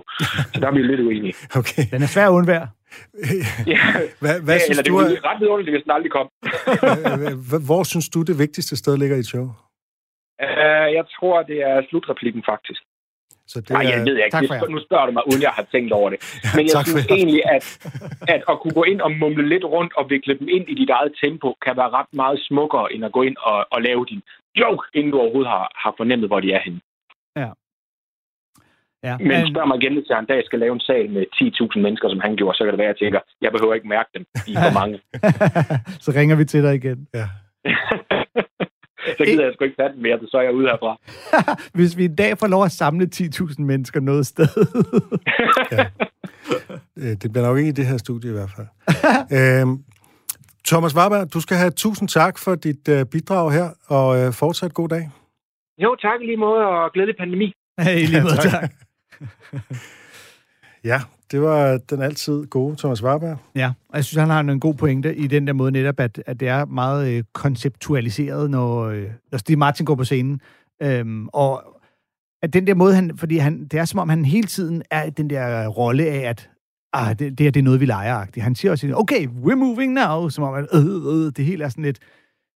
Så der er vi jo lidt uenige. Okay. Den er svær at undvære. Ja, Hvad, hvad ja, synes eller det du, er er, ret vidunderligt, hvis den aldrig kom. hvor synes du, det vigtigste sted ligger i et show? Uh, jeg tror, det er slutreplikken, faktisk. Så det Nej, jeg ved jeg ikke. Tak nu spørger du mig, uden jeg har tænkt over det. Men jeg synes egentlig, at, at at kunne gå ind og mumle lidt rundt og vikle dem ind i dit eget tempo, kan være ret meget smukkere, end at gå ind og, og lave din joke, inden du overhovedet har, har fornemmet, hvor de er henne. Ja. Men, Men spørg mig igen, hvis jeg en dag skal lave en sag med 10.000 mennesker, som han gjorde, så kan det være, at jeg tænker, jeg behøver ikke mærke dem. De er for mange. så ringer vi til dig igen. Ja. så gider jeg sgu ikke tage den mere, så er jeg ude herfra. Hvis vi en dag får lov at samle 10.000 mennesker noget sted. Øh, Det bliver nok ikke i det her studie i hvert fald. øhm, Thomas Warberg, du skal have tusind tak for dit øh, bidrag her, og øh, fortsat god dag. Jo, tak i lige måde, og glædelig pandemi. hey, lige måde, tak. tak. Ja, det var den altid gode Thomas Warberg. Ja, og jeg synes, han har en god pointe i den der måde netop, at, at det er meget øh, konceptualiseret, når, øh, når Steve Martin går på scenen. Øhm, og at den der måde, han, fordi han, det er som om, han hele tiden er den der rolle af, at ah, det, det her det er noget, vi leger -agtigt. Han siger også, okay, we're moving now, som om, at øh, øh, øh det hele er sådan lidt,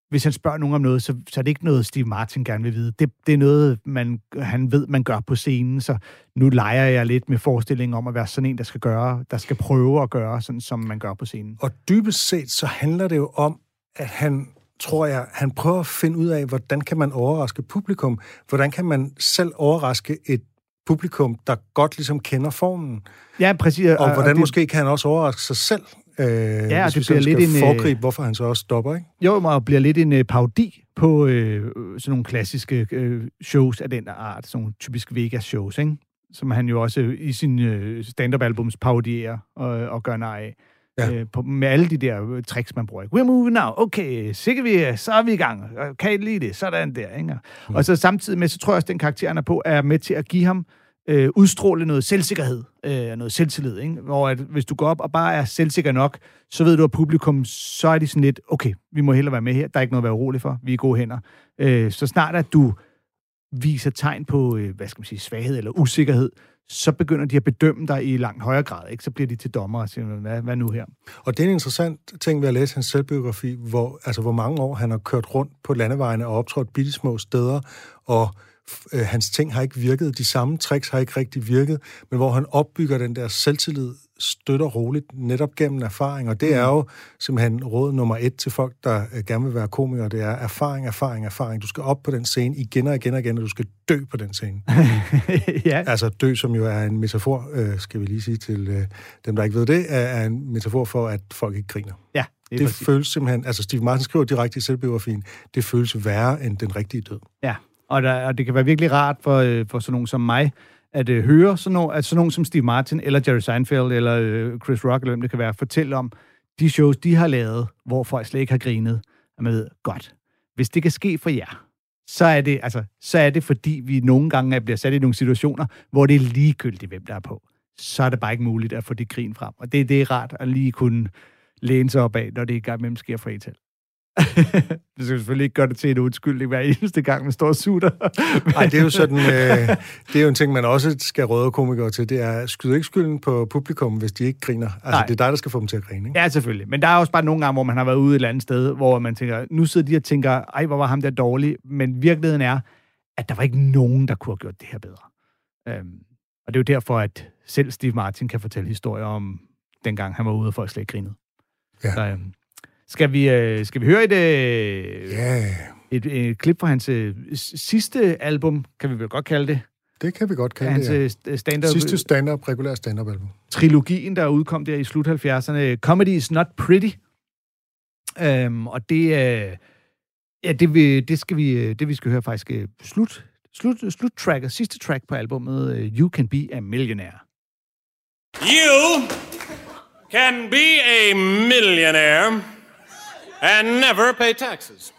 hvis han spørger nogen om noget, så, så er det ikke noget, Steve Martin gerne vil vide. Det, det er noget, man, han ved, man gør på scenen, så nu leger jeg lidt med forestillingen om at være sådan en, der skal gøre, der skal prøve at gøre, sådan som man gør på scenen. Og dybest set, så handler det jo om, at han, tror jeg, han prøver at finde ud af, hvordan kan man overraske publikum? Hvordan kan man selv overraske et publikum, der godt ligesom kender formen. Ja, præcis. Og hvordan det, måske kan han også overraske sig selv, øh, ja, hvis det bliver lidt en, øh, foregribe, hvorfor han så også stopper, ikke? Jo, og bliver lidt en øh, parodi på øh, sådan nogle klassiske øh, shows af den art, sådan nogle typisk Vegas-shows, ikke? som han jo også i sin øh, stand-up-albums parodierer og, og gør nej af. Ja. Øh, på, med alle de der øh, tricks, man bruger. We're moving now. Okay, sikkert vi så er vi i gang. Kan I lide det? Sådan der. Ikke? Mm. Og så samtidig med, så tror jeg også, at den karakter, han er på, er med til at give ham øh, udstråle noget selvsikkerhed, øh, noget selvtillid. Ikke? Hvor at, hvis du går op og bare er selvsikker nok, så ved du, at publikum, så er de sådan lidt, okay, vi må hellere være med her, der er ikke noget at være urolig for, vi er gode hænder. Øh, så snart at du viser tegn på, øh, hvad skal man sige, svaghed eller usikkerhed, så begynder de at bedømme dig i langt højere grad. Ikke? Så bliver de til dommer og siger, hvad, hvad nu her? Og det er en interessant ting ved at læse hans selvbiografi, hvor, altså, hvor mange år han har kørt rundt på landevejene og optrådt bitte små steder, og øh, hans ting har ikke virket, de samme tricks har ikke rigtig virket, men hvor han opbygger den der selvtillid støtter roligt netop gennem erfaring, og det er jo simpelthen råd nummer et til folk, der øh, gerne vil være komikere, det er erfaring, erfaring, erfaring. Du skal op på den scene igen og igen og igen, og du skal dø på den scene. ja. Altså dø, som jo er en metafor, øh, skal vi lige sige til øh, dem, der ikke ved det, er, er en metafor for, at folk ikke griner. Ja, Det, det føles simpelthen, altså Steve Martin skriver direkte i selvbiografien, det føles værre end den rigtige død. Ja, og, der, og det kan være virkelig rart for, øh, for sådan nogen som mig, at øh, høre sådan nogen, at sådan nogen som Steve Martin, eller Jerry Seinfeld, eller øh, Chris Rock, eller hvem det kan være, fortælle om de shows, de har lavet, hvor folk slet ikke har grinet. At man ved, godt, hvis det kan ske for jer, så er det, altså, så er det fordi, vi nogle gange bliver sat i nogle situationer, hvor det er ligegyldigt, hvem der er på. Så er det bare ikke muligt at få det grin frem. Og det, det er rart at lige kunne læne sig op af, når det i gang mellem sker for en til. det skal selvfølgelig ikke gøre det til en undskyldning hver eneste gang, man står og sutter. Nej, det er jo sådan, øh, det er jo en ting, man også skal råde komikere til, det er, skyd ikke skylden på publikum, hvis de ikke griner. Altså, Nej. det er dig, der skal få dem til at grine, ikke? Ja, selvfølgelig. Men der er også bare nogle gange, hvor man har været ude et eller andet sted, hvor man tænker, nu sidder de og tænker, ej, hvor var ham der dårlig. Men virkeligheden er, at der var ikke nogen, der kunne have gjort det her bedre. Øhm, og det er jo derfor, at selv Steve Martin kan fortælle historier om dengang han var ude, og folk slet ikke grinede. Ja. Så, øhm, skal, vi, øh, skal vi høre et, øh, Ja, et, et klip fra hans øh, sidste album, kan vi vel godt kalde det? det kan vi godt kalde Hans det, ja. øh, stand-up Sidste stand-up, regulær stand-up album. trilogien, der udkom der i slut 70'erne. Comedy is not pretty. Øhm, og det, øh, ja, det, vi, det, skal vi, øh, det vi skal høre faktisk øh, slut, slut, slut track, sidste track på albumet, øh, You Can Be a Millionaire. You can be a millionaire and never pay taxes.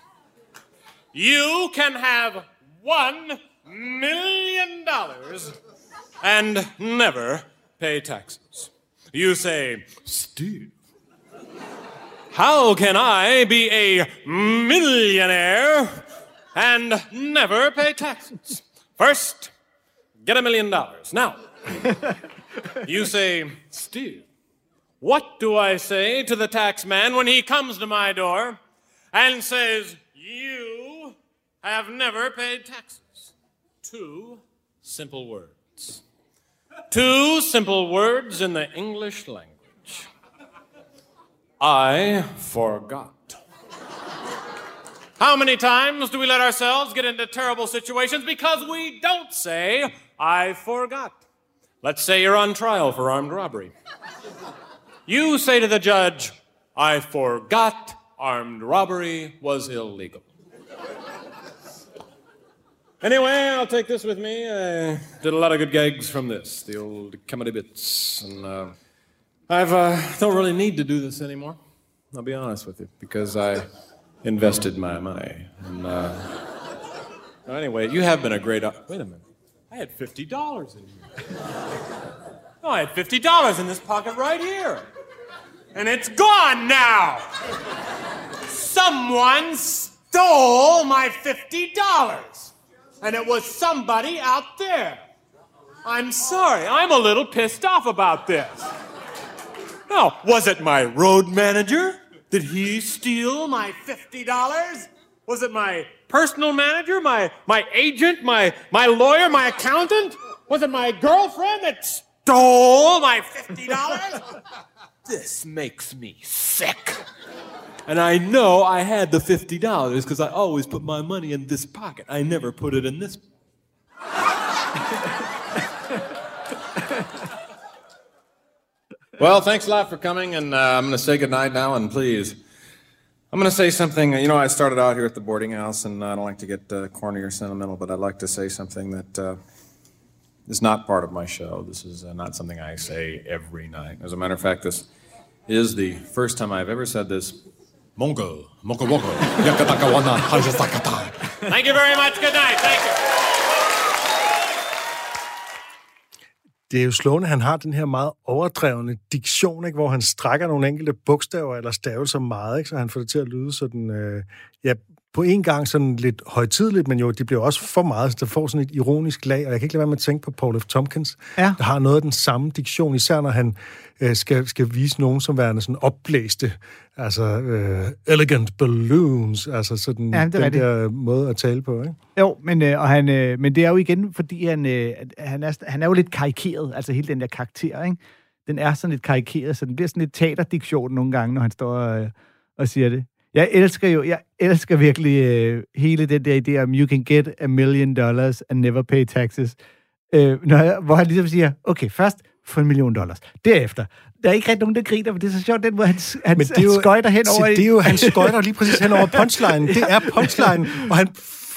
You can have one million dollars and never pay taxes. You say, Steve, how can I be a millionaire and never pay taxes? First, get a million dollars. Now, you say, Steve, what do I say to the tax man when he comes to my door and says, You have never paid taxes? Two simple words. Two simple words in the English language. I forgot. How many times do we let ourselves get into terrible situations because we don't say, I forgot? Let's say you're on trial for armed robbery. You say to the judge, I forgot armed robbery was illegal. Anyway, I'll take this with me. I did a lot of good gags from this, the old comedy bits, and uh, I've uh, don't really need to do this anymore. I'll be honest with you, because I invested my money. And uh, anyway, you have been a great. Wait a minute, I had fifty dollars in here. No, I had fifty dollars in this pocket right here, and it's gone now. Someone stole my fifty dollars, and it was somebody out there. I'm sorry, I'm a little pissed off about this. Now, was it my road manager? Did he steal my $50? Was it my personal manager, my, my agent, my, my lawyer, my accountant? Was it my girlfriend that stole my $50? This makes me sick. And I know I had the $50 because I always put my money in this pocket. I never put it in this. well, thanks a lot for coming, and uh, I'm going to say goodnight now, and please. I'm going to say something. You know, I started out here at the boarding house, and I don't like to get uh, corny or sentimental, but I'd like to say something that uh, is not part of my show. This is uh, not something I say every night. As a matter of fact, this is the first time I've ever said this. Mongo, Mongo Wongo, Yakataka Wana, Hajasakata. Thank you very much. Good night. Thank you. Det er jo slående, han har den her meget overdrevne diktion, ikke? hvor han strækker nogle enkelte bogstaver eller stavelser meget, ikke? så han får det til at lyde sådan, øh, ja, på en gang sådan lidt højtidligt, men jo, det bliver også for meget, så det får sådan et ironisk lag, og jeg kan ikke lade være med at tænke på Paul F. Tompkins, Ja. der har noget af den samme diktion, især når han øh, skal, skal vise nogen som værende sådan opblæste, altså øh, elegant balloons, altså sådan Ja, den rigtigt. der måde at tale på, ikke? Jo, men, øh, og han, øh, men det er jo igen, fordi han, øh, han, er, han er jo lidt karikeret, altså hele den der karakter, ikke? Den er sådan lidt karikeret, så den bliver sådan lidt teaterdiktion nogle gange, når han står og, øh, og siger det. Jeg elsker jo, jeg elsker virkelig øh, hele den der idé om, you can get a million dollars and never pay taxes. Øh, når jeg, hvor han ligesom siger, okay, først få en million dollars. Derefter, der er ikke rigtig nogen, der griner, men det er så sjovt, den hvor han, han, Men det er jo, han skøjter hen over... Det er jo, han skøjter lige præcis hen over punchline. Det er punchline, og han,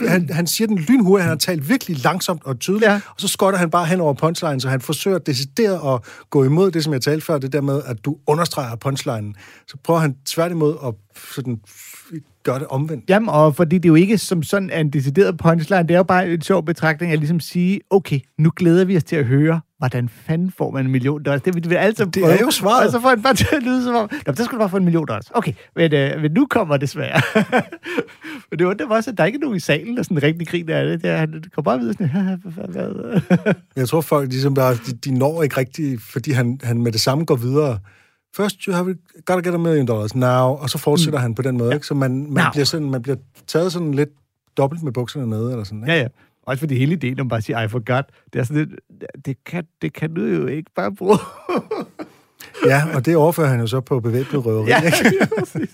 han, han siger den lynhurtigt, han har talt virkelig langsomt og tydeligt, Ja. og så skøjter han bare hen over punchline, så han forsøger decideret at gå imod det, som jeg talte før, det der med, at du understreger punchlinen. Så prøver han tværtimod at sådan, gøre det omvendt. Jamen, og fordi det jo ikke som sådan er en decideret punchline, det er jo bare en sjov betragtning at ligesom sige, okay, nu glæder vi os til at høre, hvordan fanden får man en million dollars? Det vil vi altid Det prøve. er jo svaret. Og så får han bare til at lyde som om, Nå, så skal du bare få en million dollars. Okay, men, øh, men nu kommer det svært. men det undrer mig også, at der ikke er nogen i salen, der sådan rigtig griner af det. det han kommer bare videre sådan? Jeg tror, folk ligesom bare, de, de når ikke rigtigt, fordi han, han med det samme går videre. First, you have got to get a million dollars now, og så fortsætter mm. han på den måde, ja. ikke? Så man, man, Now. bliver sådan, man bliver taget sådan lidt dobbelt med bukserne nede, eller sådan, ikke? ja, ja. Også fordi hele ideen om bare at sige, I forgot, det er sådan lidt, det kan, det kan du jo ikke bare bruge. Ja, og det overfører han jo så på bevæbnet røveri. Ja, ikke? præcis.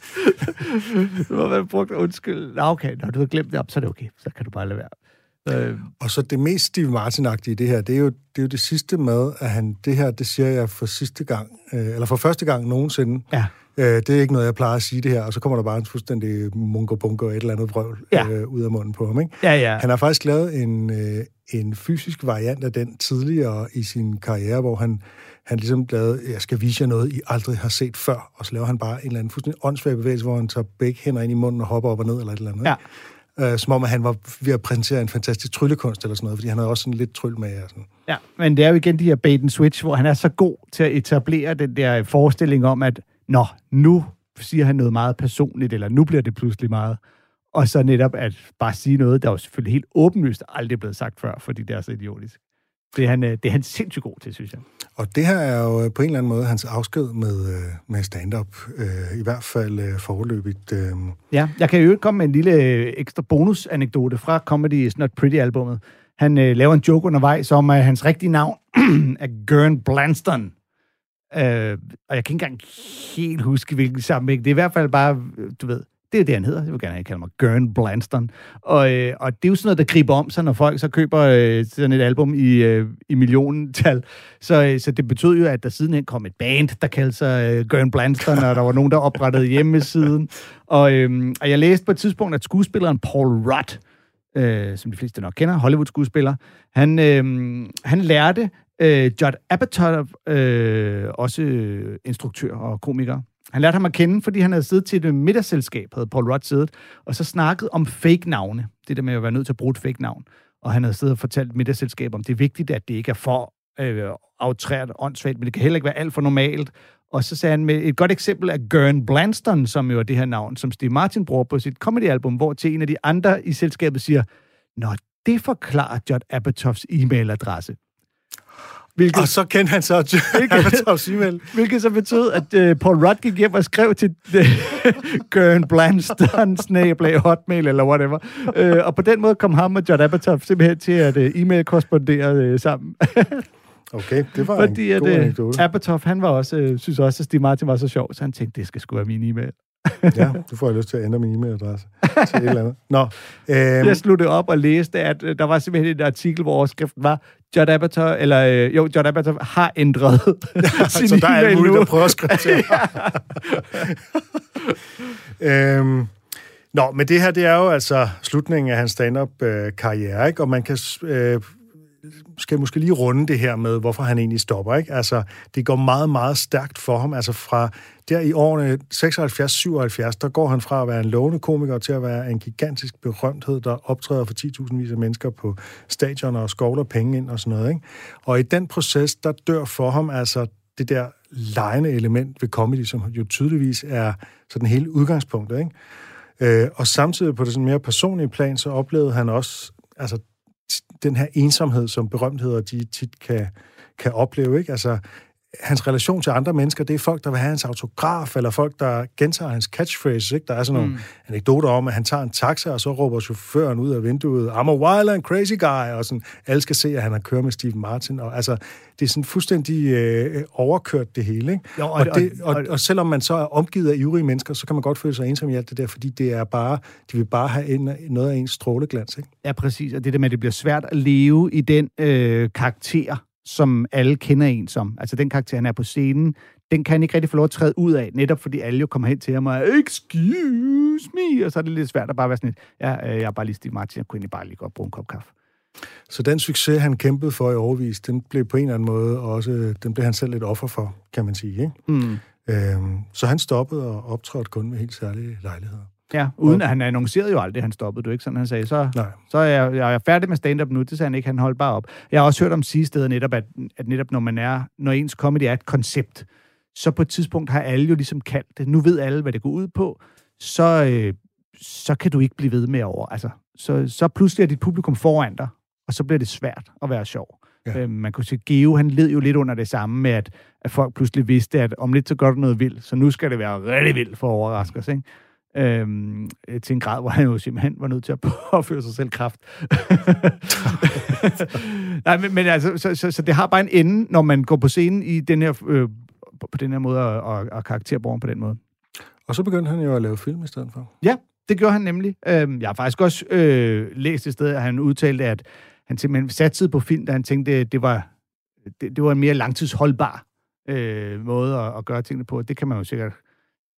Så må man brugt undskyld. Nå, okay, når du har glemt det op, så er det okay. Så kan du bare lade være. Øh, Og så det mest Steve Martin-agtige i det her, det er, jo, det er jo det sidste med, at han, det her, det siger jeg for sidste gang, øh, eller for første gang nogensinde. ja. Øh, det er ikke noget, jeg plejer at sige det her, og så kommer der bare en fuldstændig mungo bungo et eller andet vrøvl Ja. øh, ud af munden på ham, ikke? Ja, ja. Han har faktisk lavet en, øh, en fysisk variant af den tidligere i sin karriere, hvor han, han ligesom lavede, jeg skal vise jer noget, I aldrig har set før, og så laver han bare en eller anden fuldstændig åndssvag bevægelse, hvor han tager begge hænder ind i munden og hopper op og ned, eller et eller andet. Ja. ikke? Øh, som om, at han var ved at præsentere en fantastisk tryllekunst eller sådan noget, fordi han havde også sådan lidt tryl med. Og sådan. Ja, men det er jo igen de her bait and switch, hvor han er så god til at etablere den der forestilling om, at nå, nu siger han noget meget personligt, eller nu bliver det pludselig meget. Og så netop at bare sige noget, der jo selvfølgelig helt åbenlyst aldrig er blevet sagt før, fordi det er så idiotisk. Det er han, øh, det er han sindssygt god til, synes jeg. Og det her er jo øh, på en eller anden måde hans afsked med, øh, med stand-up, øh, i hvert fald øh, forløbigt. Øh. Ja, jeg kan jo ikke komme med en lille ekstra bonusanekdote fra Comedy Is Not Pretty-albummet. Han øh, laver en joke undervejs om, at hans rigtige navn er Gern Blanston. Øh, og jeg kan ikke engang helt huske, hvilken sammenhæng. Det er i hvert fald bare, du ved, det er det, han hedder. Jeg vil gerne kalde mig Gern Blanston. Og, øh, og det er jo sådan noget, der griber om sig, når folk så køber øh, sådan et album i, øh, i millionental. Så, øh, så det betød jo, at der sidenhen kom et band, der kaldte sig øh, Gern Blanston, og der var nogen, der oprettede hjemmesiden. Og, øh, og jeg læste på et tidspunkt, at skuespilleren Paul Rudd, øh, som de fleste nok kender, Hollywood-skuespiller, han, øh, han lærte øh, Judd Apatow, øh, også instruktør og komiker, han lærte ham at kende, fordi han havde siddet til et øh, middagsselskab, havde Paul Rudd siddet, og så snakket om fake-navne. Det der med at være nødt til at bruge et fake-navn. Og han havde siddet og fortalt middagsselskab om, det er vigtigt, at det ikke er for øh, aftrært åndssvagt, men det kan heller ikke være alt for normalt. Og så sagde han med et godt eksempel af Gern Blanston, som jo er det her navn, som Steve Martin bruger på sit comedy-album, hvor til en af de andre i selskabet siger, Nå, det forklarer Judd Apatows e-mailadresse. Hvilket, Og så kendte han så Apatows e-mail. hvilket så betød, at uh, Paul Rudd gik hjem og skrev til uh, Gern Blanston, snablag, hotmail eller whatever. Uh, og på den måde kom ham og Judd Apatow simpelthen til at uh, e-mail korrespondere uh, sammen. Okay, det var Fordi en at god anekdote. Han var også, uh, synes også, at Steve Martin var så sjov, så han tænkte, det skal sgu være min e-mail. ja, du får jeg lyst til at ændre min e-mailadresse til et eller andet. Nå, øhm, Jeg sluttede op og læste, at øh, der var simpelthen en artikel, hvor overskriften var, Judd Apatow, eller øh, jo, Judd Apatow har ændret sin så der er alt muligt nu. at prøve at skrive til. øhm, nå, men det her, det er jo altså slutningen af hans stand-up-karriere, ikke? Og man kan... Øh, skal måske lige runde det her med, hvorfor han egentlig stopper, ikke? Altså, det går meget, meget stærkt for ham. Altså, fra der i årene 76-77, der går han fra at være en lovende komiker til at være en gigantisk berømthed, der optræder for 10.000 vis af mennesker på stadioner og skovler penge ind og sådan noget, ikke? Og i den proces, der dør for ham altså det der lejende element ved comedy, som jo tydeligvis er sådan hele udgangspunktet, ikke? Øh, og samtidig på det sådan mere personlige plan, så oplevede han også altså, den her ensomhed, som berømtheder de tit kan, kan opleve. Ikke? Altså, hans relation til andre mennesker, det er folk, der vil have hans autograf, eller folk, der gentager hans catchphrases. Ikke? Der er sådan nogle mm. anekdoter om, at han tager en taxa, og så råber chaufføren ud af vinduet, I'm a wild and crazy guy, og sådan, alle skal se, at han har kørt med Steve Martin. Og, altså, det er sådan fuldstændig øh, overkørt det hele. Ikke? Jo, og- og, det, og- og, og selvom man så er omgivet af ivrige mennesker, så kan man godt føle sig ensom i alt det der, fordi det er bare, de vil bare have en, noget af ens stråleglans. Ikke? Ja, præcis. Og det der med, at det bliver svært at leve i den øh, karakter, som alle kender en som. Altså den karakter, han er på scenen, den kan han ikke rigtig få lov at træde ud af, netop fordi alle jo kommer hen til ham og excuse me, og så er det lidt svært at bare være sådan lidt, ja, øh, jeg er bare lige Steve Martin, jeg kunne egentlig bare lige godt bruge en kop kaffe. Så den succes, han kæmpede for i overvis, den blev på en eller anden måde også, den blev han selv lidt offer for, kan man sige. Ikke? Mm. Øhm, så han stoppede og optrådte kun med helt særlige lejligheder. Ja, uden at han annoncerede jo aldrig, at han stoppede. Du ikke sådan, han sagde, så, Nej. så er jeg, jeg er færdig med stand-up nu. Det sagde han ikke, han holdt bare op. Jeg har også hørt om sige steder netop, at, at netop når man er, når ens comedy er et koncept, så på et tidspunkt har alle jo ligesom kaldt det. Nu ved alle, hvad det går ud på. Så, øh, så kan du ikke blive ved med over. Altså, så, så pludselig er dit publikum foran dig, og så bliver det svært at være sjov. Ja. Øhm, man kunne sige, Geo, han led jo lidt under det samme med, at, at folk pludselig vidste, at om lidt så gør du noget vildt, så nu skal det være rigtig vildt for at overraske os, ikke? Øhm, øh, til en grad, hvor han jo simpelthen var nødt til at påføre sig selv kraft. Nej, men, men altså, så, så, så det har bare en ende, når man går på scenen i den her, øh, på på den her måde, og, og, og karakterborgen på den måde. Og så begyndte han jo at lave film i stedet for. Ja, det gjorde han nemlig. Øhm, jeg har faktisk også øh, læst et sted, at han udtalte, at han simpelthen satsede på film, da han tænkte, det var, det, det var en mere langtidsholdbar øh, måde at, at gøre tingene på. Det kan man jo sikkert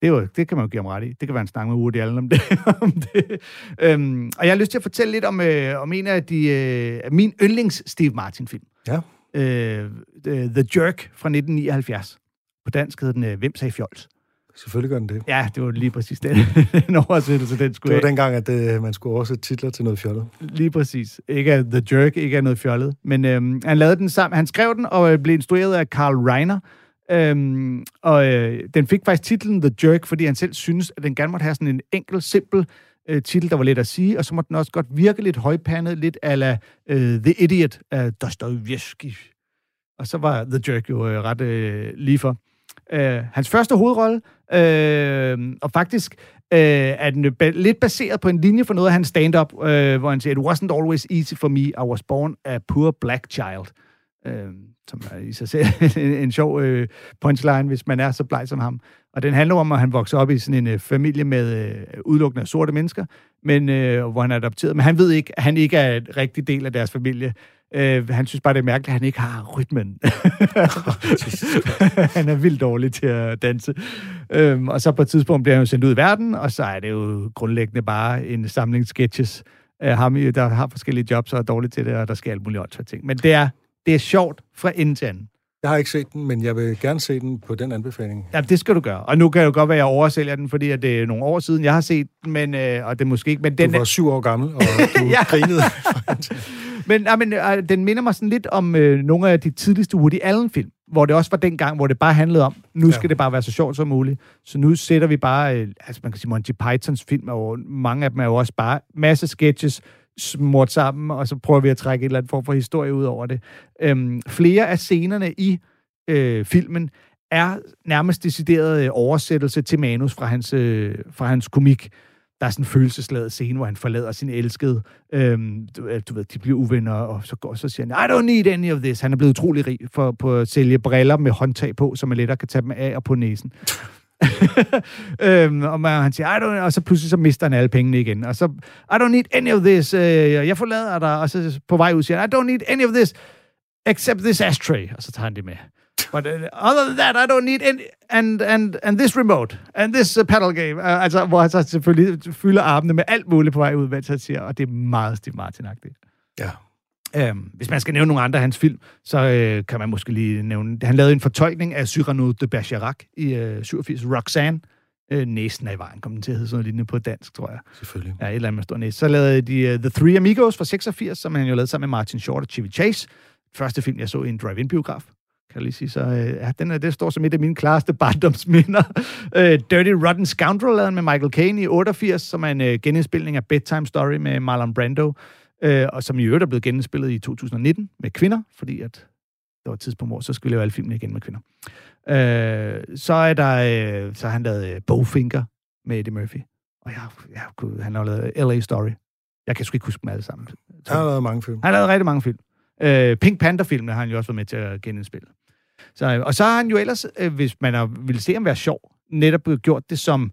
det, er jo, det kan man jo give ham ret i. Det kan være en snak med Woody Allen om det. om det. Øhm, og jeg har lyst til at fortælle lidt om, øh, om en af de, øh, min yndlings Steve Martin-film. Ja. Øh, The The Jerk fra 1979. På dansk hedder den øh, Hvem sagde fjols? Selvfølgelig gør den det. Ja, det var lige præcis den, den oversættelse, den skulle Det var dengang, at det, man skulle oversætte titler til noget fjollet. Lige præcis. Ikke af The Jerk, ikke af noget fjollet. Men øhm, han lavede den sammen. Han skrev den og øh, blev instrueret af Carl Reiner. Øhm, og øh, den fik faktisk titlen The Jerk, fordi han selv synes, at den gerne måtte have sådan en enkel, simpel øh, titel, der var let at sige, og så måtte den også godt virke lidt højpandet, lidt ala øh, The Idiot af Dostoyevsky. Og så var The Jerk jo øh, ret øh, lige for. Øh, hans første hovedrolle, øh, og faktisk øh, er den ba- lidt baseret på en linje for noget af hans stand-up, øh, hvor han siger, It wasn't always easy for me, I was born a poor black child. Øh, som er i sig selv en, en sjov øh, punchline, hvis man er så bleg som ham. Og den handler om, at han vokser op i sådan en øh, familie med øh, udelukkende sorte mennesker, men øh, hvor han er adopteret. Men han ved ikke, at han ikke er en rigtig del af deres familie. Øh, han synes bare, det er mærkeligt, at han ikke har rytmen. han er vildt dårlig til at danse. Øhm, og så på et tidspunkt bliver han jo sendt ud i verden, og så er det jo grundlæggende bare en samling sketches af ham, der har forskellige jobs og er dårlig til det, og der skal alt muligt åndssvagt ting. Men det er, det er sjovt fra ende til anden. Jeg har ikke set den, men jeg vil gerne se den på den anbefaling. Ja, det skal du gøre. Og nu kan det jo godt være, at jeg oversælger den, fordi at det er nogle år siden, jeg har set den, men, øh, og det er måske ikke... Men den, Du var syv år gammel, og du Ja. grinede. Men, ja, men øh, den minder mig sådan lidt om øh, nogle af de tidligste Woody Allen-film, hvor det også var den gang, hvor det bare handlede om, nu skal Ja. det bare være så sjovt som muligt. Så nu sætter vi bare, øh, altså man kan sige Monty Pythons film, og mange af dem er jo også bare masse sketches, smurt sammen, og så prøver vi at trække et eller andet form for historie ud over det. Øhm, flere af scenerne i øh, filmen er nærmest decideret øh, oversættelse til manus fra hans, øh, fra hans komik. Der er sådan en følelsesladet scene, hvor han forlader sin elskede. Øhm, du, øh, du ved, de bliver uvenner, og så går så siger han, I don't need any of this. Han er blevet utrolig rig for på at sælge briller med håndtag på, så man lettere kan tage dem af og på næsen. øhm, og man, han siger, I don't, og så pludselig så mister han alle pengene igen. Og så, I don't need any of this. Øh, jeg forlader dig. Og så på vej ud siger han, I don't need any of this except this ashtray. Og så tager han det med. But uh, other than that, I don't need any, and, and, and this remote, and this uh, paddle game. Uh, altså, hvor han så selvfølgelig fylder armene med alt muligt på vej ud, mens han siger, og det er meget Steve Martin-agtigt. Ja. Øhm, hvis man skal nævne nogle andre af hans film, så øh, kan man måske lige nævne... Han lavede en fortolkning af Cyrano de Bergerac i øh, 87, Roxanne. Øh, næsten er i vejen, kom den til at hedde sådan noget lignende på dansk, tror jeg. Selvfølgelig. Ja, et eller andet med stor næse. Så lavede de uh, The Three Amigos fra 86, som han jo lavede sammen med Martin Short og Chevy Chase. Første film, jeg så i en drive-in-biograf kan jeg lige sige. Så øh, ja, den, er, det står som et af mine klareste barndomsminder. øh, Dirty Rotten Scoundrel lavede med Michael Caine i 88, som er en øh, genindspilning af Bedtime Story med Marlon Brando, øh, og som i øvrigt er blevet genindspillet i 2019 med kvinder, fordi at der var et tidspunkt, hvor så skulle vi lave alle filmene igen med kvinder. Øh, så er der, øh, så har han lavet øh, Bowfinger med Eddie Murphy. Og jeg, jeg, han har lavet L.A. Story. Jeg kan sgu ikke huske dem alle sammen. Han har lavet mange film. Han har lavet rigtig mange film. Øh, Pink Panther-filmene har han jo også været med til at genindspille. Så, og så har han jo ellers, øh, hvis man har, ville se ham være sjov, netop gjort det som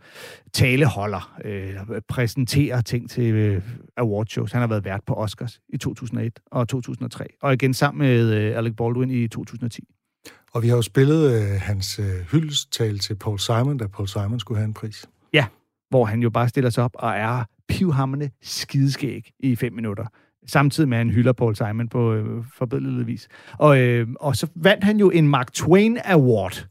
taleholder, øh, præsenterer ting til øh, awardshows. Han har været vært på Oscars i 2001 og 2003, og igen sammen med øh, Alec Baldwin i 2010. Og vi har jo spillet øh, hans øh, hyldestal til Paul Simon, da Paul Simon skulle have en pris. Ja, hvor han jo bare stiller sig op og er pivhammende skideskæg i fem minutter samtidig med, at han hylder Paul Simon på øh, forbedret vis. Og, øh, og så vandt han jo en Mark Twain Award,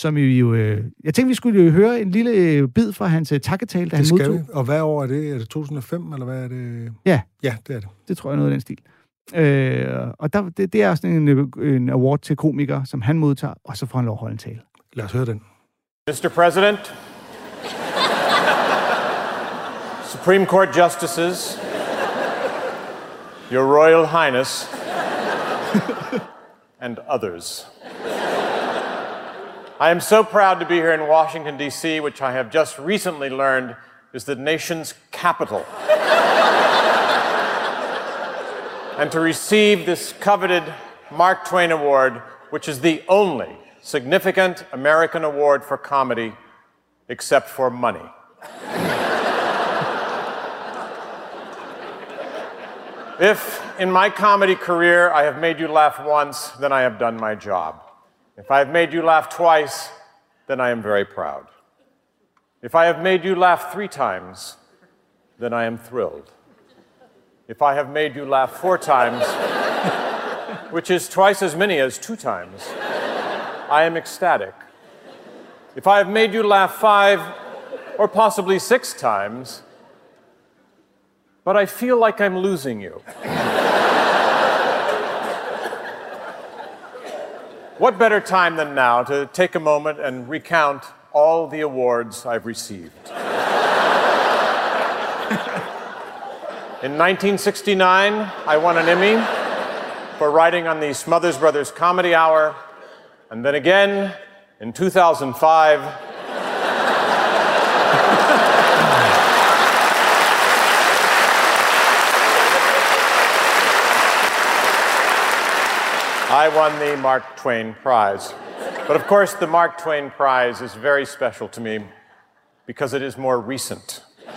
som jo... Øh, jeg tænkte, vi skulle jo høre en lille øh, bid fra hans øh, takketale, da det han skal modtog. vi. Og hvad år er det? Er det 2005, eller hvad er det? Ja. Ja, det er det. Det tror jeg noget af den stil. Øh, og der, det, det er sådan en, øh, en award til komikere, som han modtager, og så får han lov at holde en tale. Lad os høre den. Mr. President, Supreme Court Justices, Your Royal Highness, and others. I am so proud to be here in Washington, D.C., which I have just recently learned is the nation's capital. and to receive this coveted Mark Twain Award, which is the only significant American award for comedy except for money. If in my comedy career I have made you laugh once, then I have done my job. If I have made you laugh twice, then I am very proud. If I have made you laugh three times, then I am thrilled. If I have made you laugh four times, which is twice as many as two times, I am ecstatic. If I have made you laugh five or possibly six times, but I feel like I'm losing you. what better time than now to take a moment and recount all the awards I've received? In 1969, I won an Emmy for writing on the Smothers Brothers Comedy Hour, and then again in 2005. I won the Mark Twain Prize. But of course, the Mark Twain Prize is very special to me because it is more recent.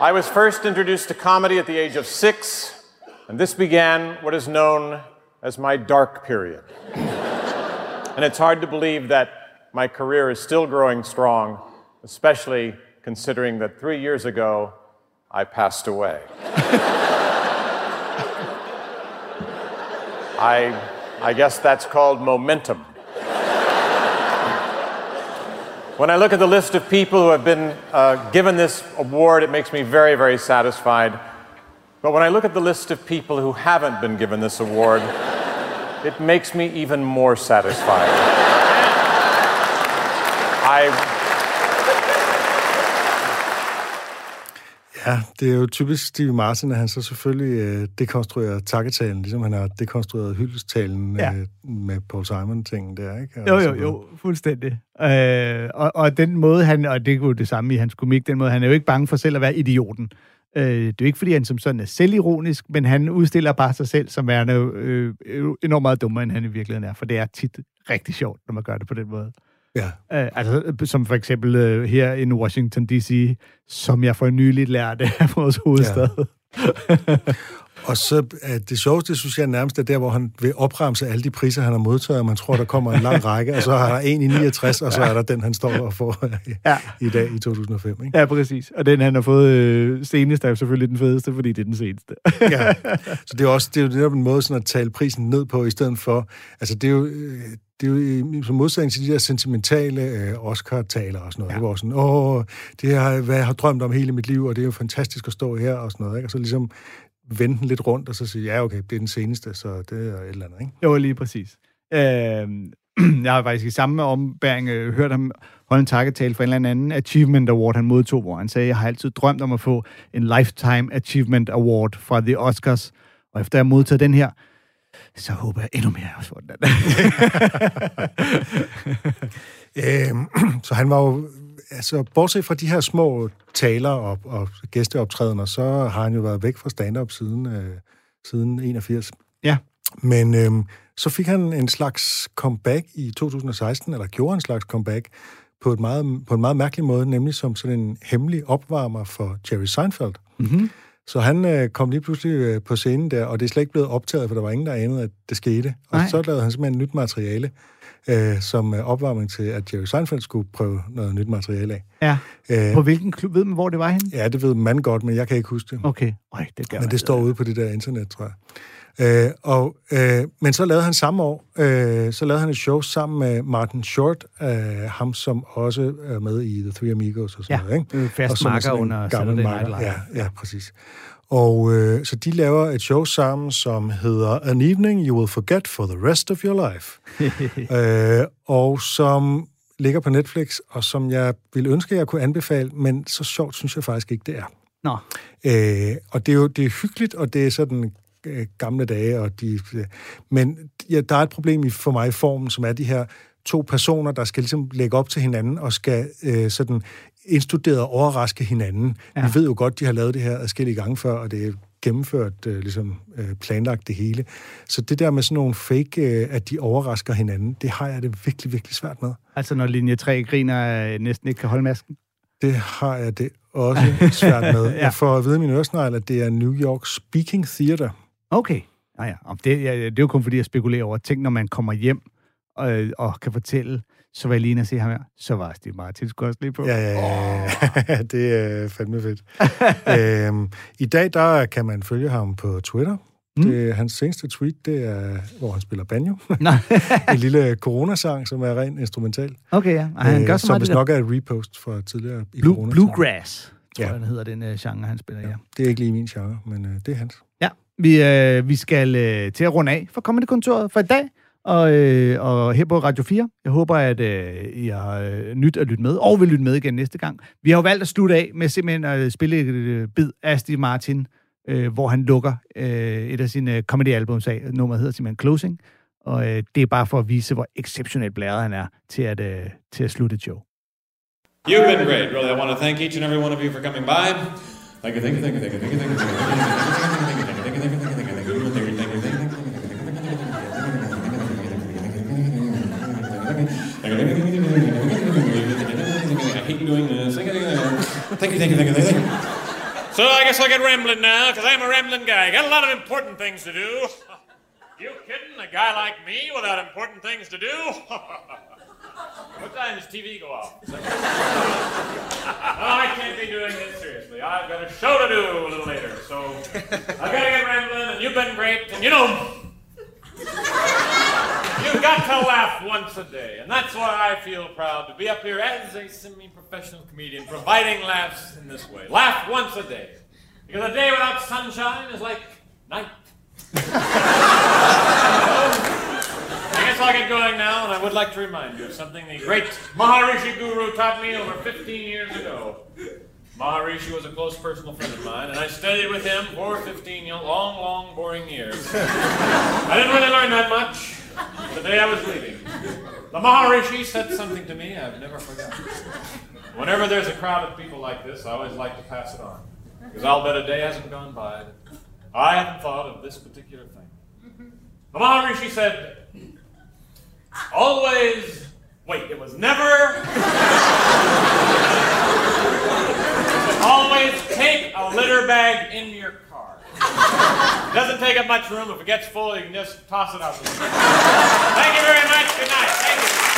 I was first introduced to comedy at the age of six, and this began what is known as my dark period. and it's hard to believe that my career is still growing strong, especially considering that three years ago I passed away. I, I guess that's called momentum. When I look at the list of people who have been uh, given this award, it makes me very, very satisfied. But when I look at the list of people who haven't been given this award, it makes me even more satisfied. I, Ja, det er jo typisk Steve Martin, at han så selvfølgelig øh, dekonstruerer takketalen, ligesom han har dekonstrueret hyldestalen Ja. øh, med Paul Simon-tingen der, ikke? Og Jo, jo, noget. jo, fuldstændig. Øh, og, og den måde, han, og det er jo det samme i hans komik, den måde, han er jo ikke bange for selv at være idioten. Øh, det er jo ikke, fordi han som sådan er selvironisk, men han udstiller bare sig selv som værende øh, øh, enormt meget dummere, end han i virkeligheden er. For det er tit rigtig sjovt, når man gør det på den måde. Ja. Øh, altså, som for eksempel øh, her i Washington D.C., som jeg for nyligt lærte af vores hovedstad. Ja. Og så er det sjoveste, synes jeg nærmest er der, hvor han vil opremse alle de priser, han har modtaget, og man tror, der kommer en lang række, og så har der en i 69, og så er der den, han står og får ja. i dag i 2005. Ikke? Ja, præcis. Og den, han har fået øh, senest, er selvfølgelig den fedeste, fordi det er den seneste. ja. Så det er, også, det er jo er en måde sådan at tale prisen ned på, i stedet for... Altså, det er jo... Det er jo som modsætning til de der sentimentale øh, Oscar-taler og sådan noget. Ja. Hvor sådan, åh, det er, hvad jeg har drømt om hele mit liv, og det er jo fantastisk at stå her og sådan noget. Ikke? Og så ligesom vende den lidt rundt, og så sige, ja, okay, det er den seneste, så det er et eller andet, ikke? Jo, lige præcis. Øh, jeg har faktisk i samme ombæring øh, hørt ham holde en takketale for en eller anden Achievement Award, han modtog, hvor han sagde, jeg har altid drømt om at få en Lifetime Achievement Award fra The Oscars, og efter jeg har modtaget den her, så håber jeg endnu mere, jeg får den. øhm, så han var jo altså, bortset fra de her små taler og, og gæsteoptrædener, så har han jo været væk fra stand-up siden, øh, siden 81. Ja. Men øh, så fik han en slags comeback i 2016, eller gjorde en slags comeback, på, et meget, på en meget mærkelig måde, nemlig som sådan en hemmelig opvarmer for Jerry Seinfeld. Mm-hmm. Så han øh, kom lige pludselig øh, på scenen der, og det er slet ikke blevet optaget, for der var ingen, der anede, at det skete. Og Nej. så lavede han simpelthen nyt materiale, øh, som øh, opvarmning til, at Jerry Seinfeld skulle prøve noget nyt materiale af. Ja. Øh, på hvilken klub? Ved man, hvor det var henne? Ja, det ved man godt, men jeg kan ikke huske det. Okay. Øj, det gør men det står ude på det der internet, tror jeg. Øh, og, øh, men så lavede han samme år, øh, så lavede han et show sammen med Martin Short, øh, ham som også er med i The Three Amigos og sådan ja, noget. Ikke? fast marker under Night Live. Ja, ja, præcis. Og øh, så de laver et show sammen, som hedder An Evening You Will Forget for the Rest of Your Life. øh, og som ligger på Netflix, og som jeg ville ønske, jeg kunne anbefale, men så sjovt synes jeg faktisk ikke, det er. Nå. Øh, og det er jo det er hyggeligt, og det er sådan øh, gamle dage, og de, øh, men ja, der er et problem i, for mig i formen, som er de her to personer, der skal ligesom lægge op til hinanden og skal øh, sådan indstuderet overraske hinanden. Ja. Vi ved jo godt, de har lavet det her adskillige gange før, og det er gennemført, øh, ligesom øh, planlagt det hele. Så det der med sådan nogle fake, øh, at de overrasker hinanden, det har jeg det virkelig, virkelig svært med. Altså når linje 3 griner øh, næsten ikke kan holde masken? Det har jeg det også svært med. ja. Jeg får at vide i min øresnegl, at det er New York Speaking Theater. Okay. Ja, ja. Det, ja, det er jo kun fordi, jeg spekulerer over ting, når man kommer hjem og, øh, og kan fortælle, så var jeg lige se ham her. Så var Steve Martin skulle også lige på. Ja, ja, ja. Oh. det er fandme fedt. øhm, I dag, der kan man følge ham på Twitter. Mm. Det, hans seneste tweet, det er, hvor han spiller banjo. en lille coronasang, som er rent instrumental. Okay, ja. Og han gør så som hvis nok er et repost fra tidligere i Blue, Bluegrass, tror ja. jeg, den hedder den uh, genre, han spiller, ja. ja. Det er ikke lige min genre, men uh, det er hans. Ja, vi, øh, vi skal øh, til at runde af for kommende kontoret for i dag og, øh, og her på Radio 4. Jeg håber, at øh, I har øh, nyt at lytte med, og vil lytte med igen næste gang. Vi har jo valgt at slutte af med simpelthen at spille et øh, bid af Steve Martin, øh, hvor han lukker øh, et af sine comedy-albums af. Nummeret hedder simpelthen Closing, og øh, det er bare for at vise, hvor exceptionelt blæret han er til at, øh, til at slutte et show. You've been great, really. I want to thank each and every one of you for coming by. Thank you, thank you, thank you, thank you, thank you, thank you, thank you, thank you, thank you, doing this. Thank you, thank you, thank you, thank you. So I guess I'll get rambling now, because I'm a rambling guy. Got a lot of important things to do. You kidding? A guy like me without important things to do? what time does TV go off? oh, I can't be doing this seriously. I've got a show to do a little later, so I've got to get rambling, and you've been great, and you know... You've got to laugh once a day, and that's why I feel proud to be up here as a semi-professional comedian, providing laughs in this way. Laugh once a day. Because a day without sunshine is like night. I guess I'll get going now, and I would like to remind you of something the great Maharishi Guru taught me over 15 years ago. Maharishi was a close personal friend of mine, and I studied with him for 15 long, long, boring years. I didn't really learn that much the day I was leaving. The Maharishi said something to me I've never forgotten. Whenever there's a crowd of people like this, I always like to pass it on. Because I'll bet a day hasn't gone by that I haven't thought of this particular thing. Hungry, she said, always, wait, it was never, always take a litter bag in your doesn't take up much room. If it gets full, you can just toss it out. Thank you very much. Good night. Thank you.